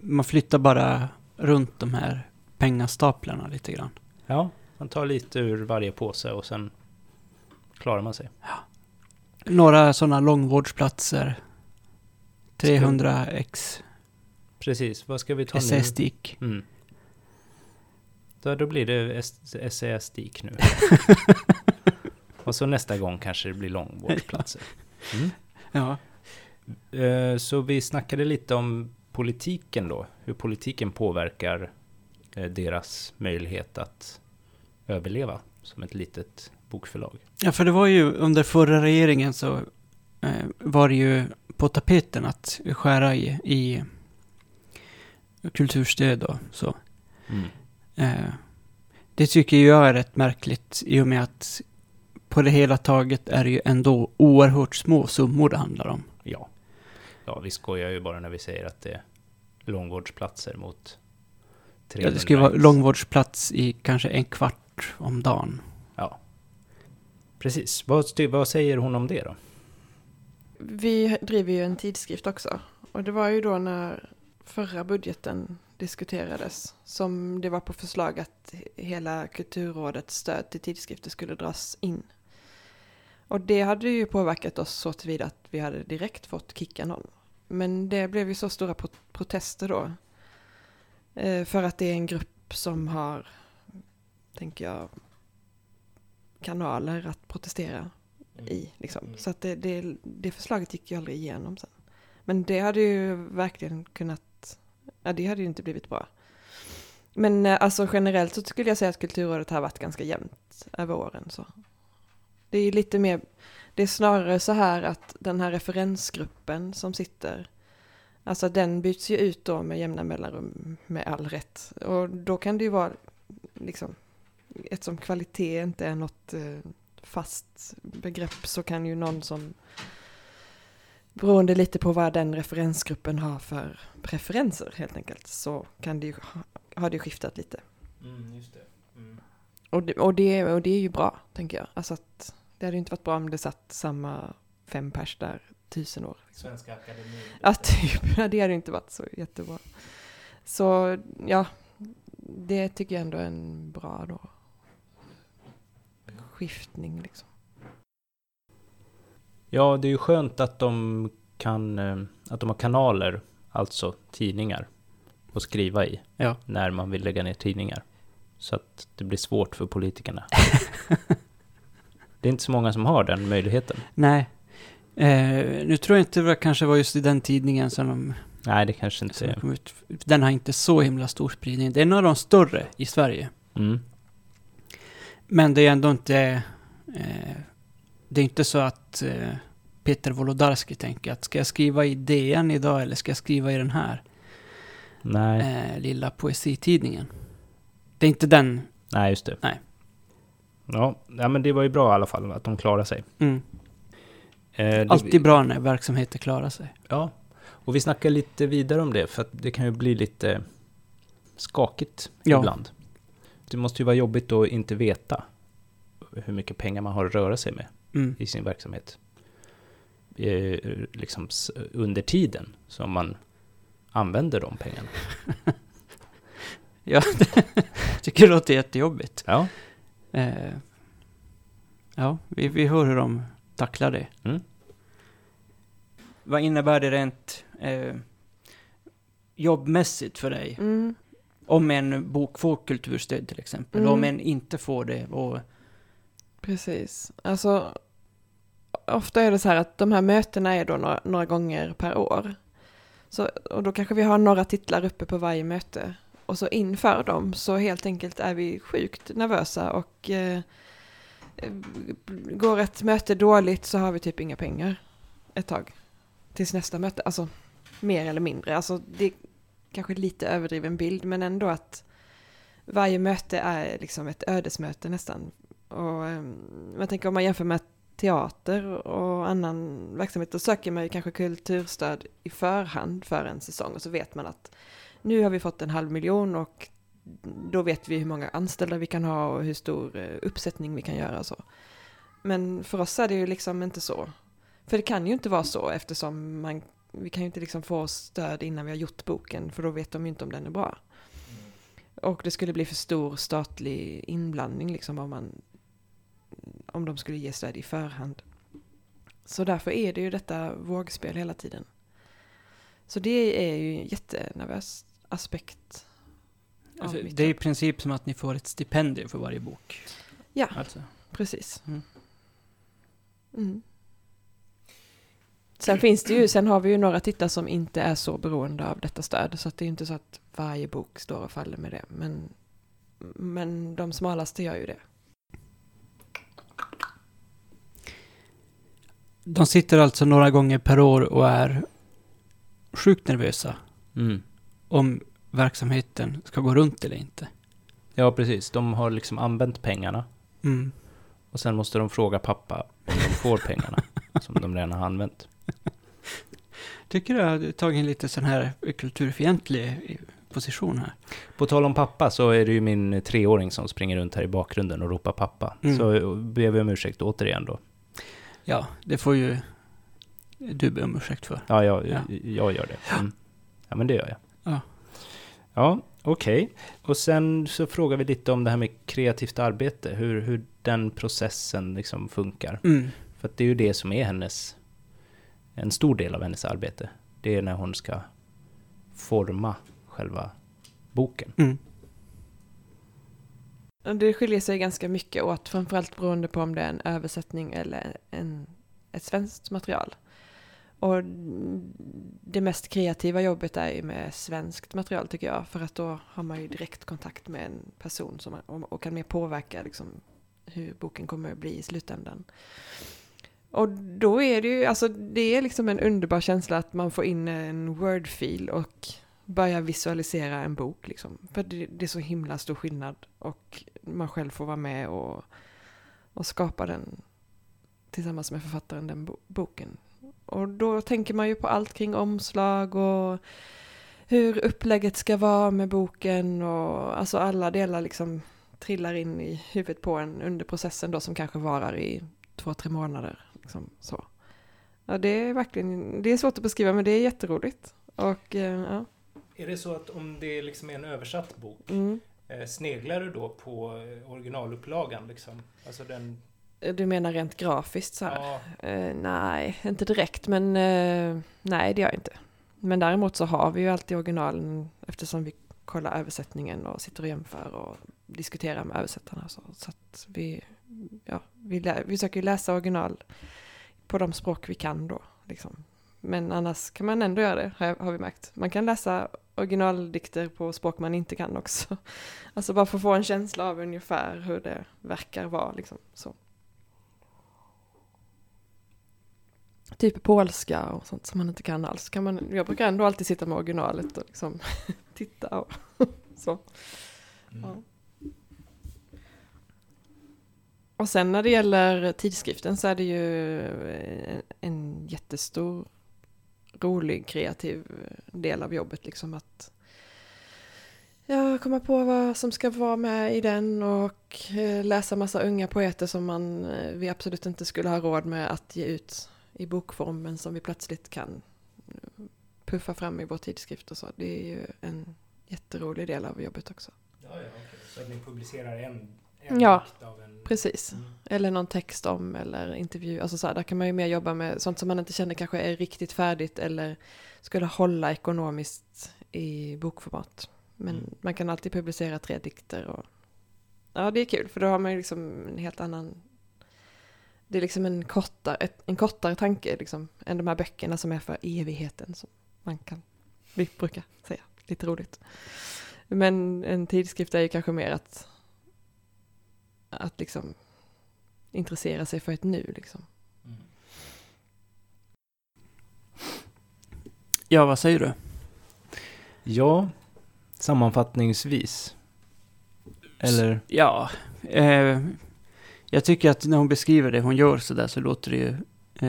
Man flyttar bara runt de här pengastaplarna lite grann. Ja, man tar lite ur varje påse och sen klarar man sig. Några sådana långvårdsplatser. 300x Precis, vad ska vi ta nu? SSDIK. Mm. Då, då blir det SES-dik nu. och så nästa gång kanske det blir långvårdsplatser. Mm. Ja. Eh, Så vi snackade lite om politiken då, hur politiken påverkar eh, deras möjlighet att överleva som ett litet bokförlag. ja, för det var ju under förra regeringen så eh, var det ju på tapeten att skära i, i kulturstöd och så. Eh, det tycker jag är rätt märkligt i och med att på det hela taget är det ju ändå oerhört små summor det handlar om. Ja. vi skojar ju bara när vi säger att det är långvårdsplatser mot 300 Ja, det skulle vara ex. långvårdsplats i kanske en kvart om dagen. Ja. Precis. Vad, vad säger hon om det då? Vi driver ju en tidskrift också. Och det var ju då när förra budgeten diskuterades som det var på förslag att hela Kulturrådets stöd till tidskrifter skulle dras in. Och det hade ju påverkat oss så tillvida att vi hade direkt fått kicka någon. Men det blev ju så stora pro- protester då. Eh, för att det är en grupp som har, tänker jag, kanaler att protestera i. Liksom. Så att det, det, det förslaget gick ju aldrig igenom sen. Men det hade ju verkligen kunnat, ja det hade ju inte blivit bra. Men eh, alltså generellt så skulle jag säga att Kulturrådet har varit ganska jämnt över åren. Så. Det är ju lite mer, det är snarare så här att den här referensgruppen som sitter, alltså den byts ju ut då med jämna mellanrum med all rätt. Och då kan det ju vara, liksom, eftersom kvalitet inte är något eh, fast begrepp så kan ju någon som beroende lite på vad den referensgruppen har för preferenser helt enkelt så kan det ju ha, har det ju skiftat lite. just det. Och det, och, det, och det är ju bra, tänker jag. Alltså att det hade ju inte varit bra om det satt samma fem pers där tusen år. Svenska Akademin. Ja, typ. Det hade ju inte varit så jättebra. Så ja, det tycker jag ändå är en bra då skiftning liksom. Ja, det är ju skönt att de kan, eh, att de har kanaler, alltså tidningar, att skriva i. Ja. När man vill lägga ner tidningar. Så att det blir svårt för politikerna. det är inte så många som har den möjligheten. Nej. Eh, nu tror jag inte det kanske var just i den tidningen som de, Nej, det kanske inte är. Den har inte så himla stor spridning. Det är en av de större i Sverige. Mm. Men det är ändå inte... Eh, det är inte så att eh, Peter Wolodarski tänker att ska jag skriva i DN idag eller ska jag skriva i den här Nej. eh, lilla poesitidningen? Det är inte den. Nej, just det. Nej. Ja, ja, men det var ju bra i alla fall att de klarade sig. Mm. Eh, det- Alltid bra när verksamheter klarar sig. Ja, och vi snackar lite vidare om det, för att det kan ju bli lite skakigt Ja. ibland. Det måste ju vara jobbigt att inte veta hur mycket pengar man har att röra sig med Mm. i sin verksamhet. Eh, liksom under tiden som man använder de pengarna. Ja, jag tycker det låter jättejobbigt. Ja, Eh, ja, vi, vi hör hur de tacklar det. Mm. Vad innebär det rent eh, jobbmässigt för dig? Mm. Om en bok får kulturstöd till exempel, Mm. om en inte får det och... Precis. Alltså, ofta är det så här att de här mötena är då några, några gånger per år. Så, och då kanske vi har några titlar uppe på varje möte. Och så inför dem så helt enkelt är vi sjukt nervösa och eh, går ett möte dåligt så har vi typ inga pengar ett tag. Tills nästa möte. Alltså, mer eller mindre. Alltså det är kanske lite överdriven bild, men ändå att varje möte är liksom ett ödesmöte nästan. Och ehm, jag tänker om man jämför med teater och annan verksamhet, då söker man ju kanske kulturstöd i förhand för en säsong och så vet man att nu har vi fått en halv miljon och då vet vi hur många anställda vi kan ha och hur stor eh, uppsättning vi kan göra så. Men för oss är det ju liksom inte så. För det kan ju inte vara så eftersom man, vi kan ju inte liksom få stöd innan vi har gjort boken för då vet de ju inte om den är bra. Och det skulle bli för stor statlig inblandning liksom om man om de skulle ge stöd i förhand. Så därför är det ju detta vågspel hela tiden. Så det är ju jättenervöst aspekt. av Alltså, det är i princip som att ni får ett stipendium för varje bok. Ja, Alltså. precis. Mm. Mm. Sen finns det ju, sen har vi ju några tittare som inte är så beroende av detta stöd. Så att det är inte så att varje bok står och faller med det. Men, men de smalaste gör ju det. De sitter alltså några gånger per år och är sjukt nervösa Mm. Om verksamheten ska gå runt eller inte. Ja, precis. De har liksom använt pengarna Mm. och sen måste de fråga pappa om de får pengarna som de redan har använt. Tycker du har tagit en lite sån här kulturfientlig position här? På tal om pappa så är det ju min treåring som springer runt här i bakgrunden och ropar pappa. Mm. Så ber vi om ursäkt återigen då. Ja, det får ju du be om ursäkt för. Ja, jag, Ja. jag gör det. Mm. Ja, men det gör jag. Ja. Ja, okej. Och sen så frågar vi lite om det här med kreativt arbete. Hur, hur den processen liksom funkar. Mm. För att det är ju det som är hennes... En stor del av hennes arbete. Det är när hon ska forma själva boken. Mm. Det skiljer sig ganska mycket åt, framförallt beroende på om det är en översättning eller en, ett svenskt material. Och det mest kreativa jobbet är ju med svenskt material tycker jag, för att då har man ju direkt kontakt med en person som, och, och kan mer påverka liksom, hur boken kommer att bli i slutändan. Och då är det ju, alltså det är liksom en underbar känsla att man får in en word-fil och börjar visualisera en bok liksom. För det, det är så himla stor skillnad och man själv får vara med och, och skapa den tillsammans med författaren, den bo boken. Och då tänker man ju på allt kring omslag och hur upplägget ska vara med boken och alltså alla delar liksom trillar in i huvudet på en under processen då som kanske varar i två, tre månader. Liksom så. Ja, det är verkligen, det är svårt att beskriva men det är jätteroligt. Och eh, ja. Är det så att om det liksom är en översatt bok, Mm. eh, sneglar du då på eh, originalupplagan liksom? Alltså den... Du menar rent grafiskt så här? Ja, Eh, nej, inte direkt, men eh, nej, det gör jag inte. Men däremot så har vi ju alltid originalen eftersom vi kollar översättningen och sitter och jämför och diskuterar med översättarna. Så, så att vi, ja, vi, lä- vi försöker ju läsa original på de språk vi kan då. Liksom. Men annars kan man ändå göra det, har, har vi märkt. Man kan läsa originaldikter på språk man inte kan också. Alltså bara för att få en känsla av ungefär hur det verkar vara. Liksom. Så. Typ polska och sånt som man inte kan alls. Kan man, jag brukar ändå alltid sitta med originalet och liksom titta och så. Ja. Och sen när det gäller tidskriften så är det ju en, en jättestor rolig kreativ del av jobbet liksom att ja, komma på vad som ska vara med i den och eh, läsa massa unga poeter som man, eh, vi absolut inte skulle ha råd med att ge ut i bokform men som vi plötsligt kan eh, puffa fram i vår tidskrift och så. Det är ju en jätterolig del av jobbet också. Ja, ja, okej. Så att ni publicerar en, en Ja, av en... Precis. Mm. Eller någon text om eller intervju. Alltså så här, där kan man ju mer jobba med sånt som man inte känner kanske är riktigt färdigt eller skulle hålla ekonomiskt i bokformat. Men Mm. man kan alltid publicera tre dikter och ja, det är kul för då har man ju liksom en helt annan det är liksom en kortare, en kortare tanke liksom, än de här böckerna som är för evigheten som man kan, vi brukar säga, lite roligt. Men en tidskrift är ju kanske mer att att liksom intressera sig för ett nu liksom. Mm. Ja, vad säger du? Ja, sammanfattningsvis. Eller? Ja, eh, jag tycker att när hon beskriver det hon gör så där så låter det ju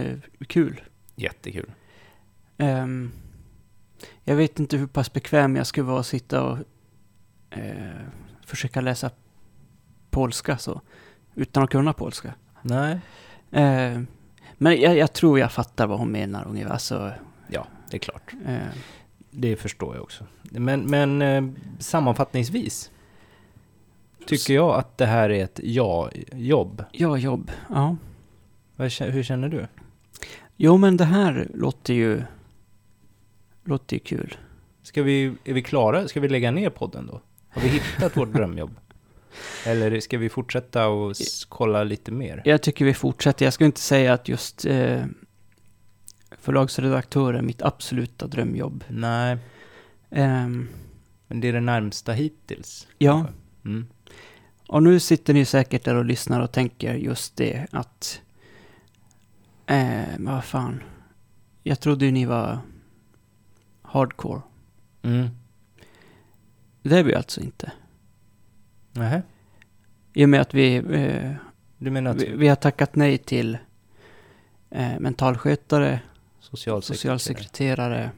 eh, kul. Jättekul. Ehm, jag vet inte hur pass bekväm jag skulle vara att sitta och eh, försöka läsa polska så, utan att kunna polska. Nej. Eh, men jag, jag tror jag fattar vad hon menar ungefär. Alltså, Ja, det är klart. eh, Det förstår jag också. Men, men eh, sammanfattningsvis tycker jag att det här är ett ja-jobb. ja, jobb. Ja. Hur känner du? Jo, men det här låter ju, låter ju kul. Ska vi, är vi klara? Ska vi lägga ner podden då? Har vi hittat vårt drömjobb? Eller ska vi fortsätta och kolla lite mer? Jag tycker vi fortsätter. Jag skulle inte säga att just eh, förlagsredaktör är mitt absoluta drömjobb. Nej, Ehm, men det är det närmsta hittills. ja, Mm. Och nu sitter ni säkert där och lyssnar och tänker just det att... Eh, vad fan. Jag trodde ju ni var hardcore. Mm. Det är vi alltså inte. Nähä. I och med att vi, eh, Du menar att vi, vi har tackat nej till eh, mentalskötare, socialsekreterare? socialsekreterare,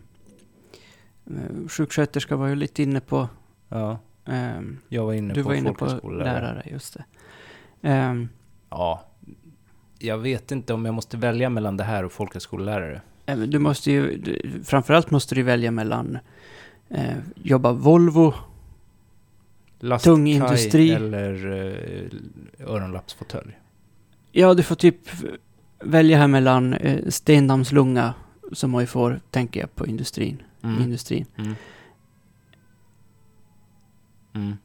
eh, sjuksköterska var ju lite inne på. Ja, ehm, jag var inne du på var inne på lärare, just det. Ehm, Ja, jag vet inte om jag måste välja mellan det här och folkhögskolelärare. eh, du måste ju, du, framförallt måste du välja mellan eh, jobba Volvo, Lastkaj Tung industri. eller eh, öronlappsfåtölj. ja du får typ välja här mellan eh, Stendammslunga, som man ju får, tänker jag, på industrin. industrin. Mm. Mm.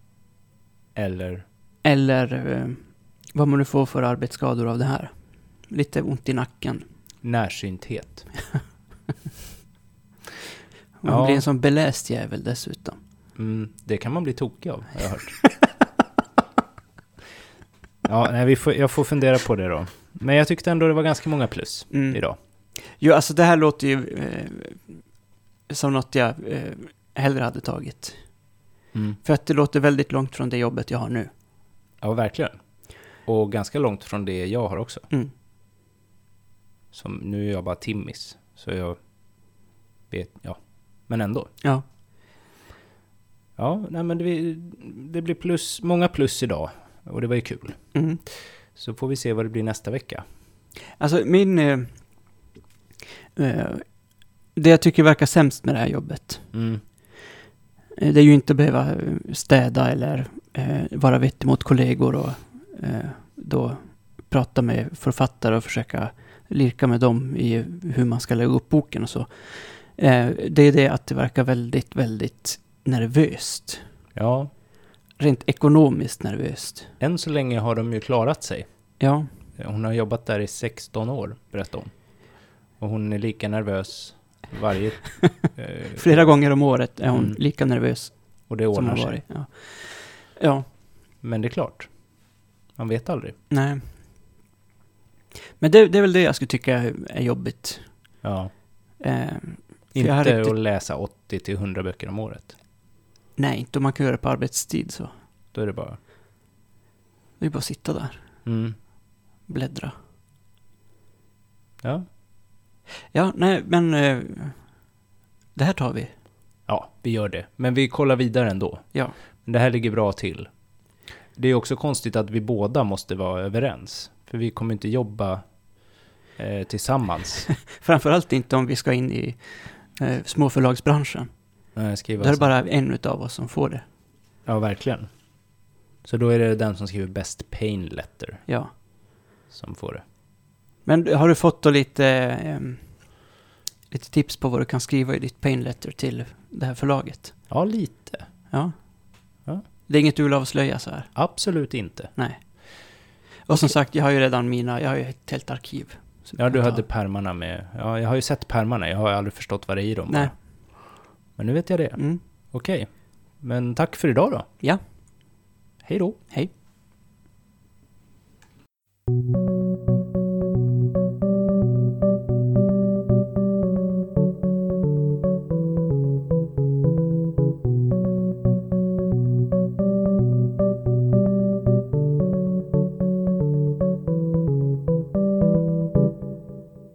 Eller, Eller eh, vad man nu får för arbetsskador av det här. Lite ont i nacken. närsynthet. Man Ja. blir en sån beläst jävel dessutom. Mm, det kan man bli tokig av, har jag hört. ja, nej, vi får, jag får fundera på det då. Men jag tyckte ändå det var ganska många plus Mm. idag. Jo, alltså det här låter ju eh, som något jag eh, hellre hade tagit. Mm. För att det låter väldigt långt från det jobbet jag har nu. Ja, verkligen. Och ganska långt från det jag har också. Mm. Som, nu är jag bara timmis, så jag vet, ja. Men ändå. Ja. Ja, nej men det, det blir plus, många plus idag. Och det var ju kul. Mm. Så får vi se vad det blir nästa vecka. Alltså min... Eh, eh, det jag tycker verkar sämst med det här jobbet. Mm. Eh, Det är ju inte behöva eh, städa eller eh, vara vettig mot kollegor och eh, då prata med författare och försöka lirka med dem i hur man ska lägga upp boken och så. Eh, det är det att det verkar väldigt, väldigt nervöst. Ja, Rent ekonomiskt nervöst. än så länge har de ju klarat sig. Ja, Hon har jobbat där i 16 år, berättade hon. Och hon är lika nervös varje... eh, flera gånger om året är hon Mm. lika nervös Och det som ordnar hon sig. varit. Ja. ja, Men det är klart. Man vet aldrig. nej. Men det, det är väl det jag skulle tycka är jobbigt. Ja. Eh, Inte riktigt- att läsa 80 till 100 böcker om året. nej, inte om man kan göra det på arbetstid så. Då är det bara... Det är bara att sitta där, Mm. bläddra. Ja. Ja, nej, men eh, det här tar vi. ja, vi gör det. Men vi kollar vidare ändå. Ja. Men det här ligger bra till. Det är också konstigt att vi båda måste vara överens. För vi kommer inte jobba eh, tillsammans. Framförallt inte om vi ska in i eh, småförlagsbranschen. Nej, skriva Där är det så. bara en utav oss som får det. Ja, verkligen. Så då är det den som skriver Best Pain Letter Ja. som får det. Men har du fått då lite, um, lite tips på vad du kan skriva i ditt painletter till det här förlaget? Ja, lite. Ja. ja. Det är inget du vill avslöja så här? Absolut inte. Nej. Och okay. som sagt, jag har ju redan mina, jag har ju ett helt arkiv. Ja, du hade ta. pärmarna med. Ja, jag har ju sett pärmarna, jag har aldrig förstått vad det är i dem. Nej. Men nu vet jag det. Mm. Okej. Men tack för idag då. Ja. Hej då. Hej.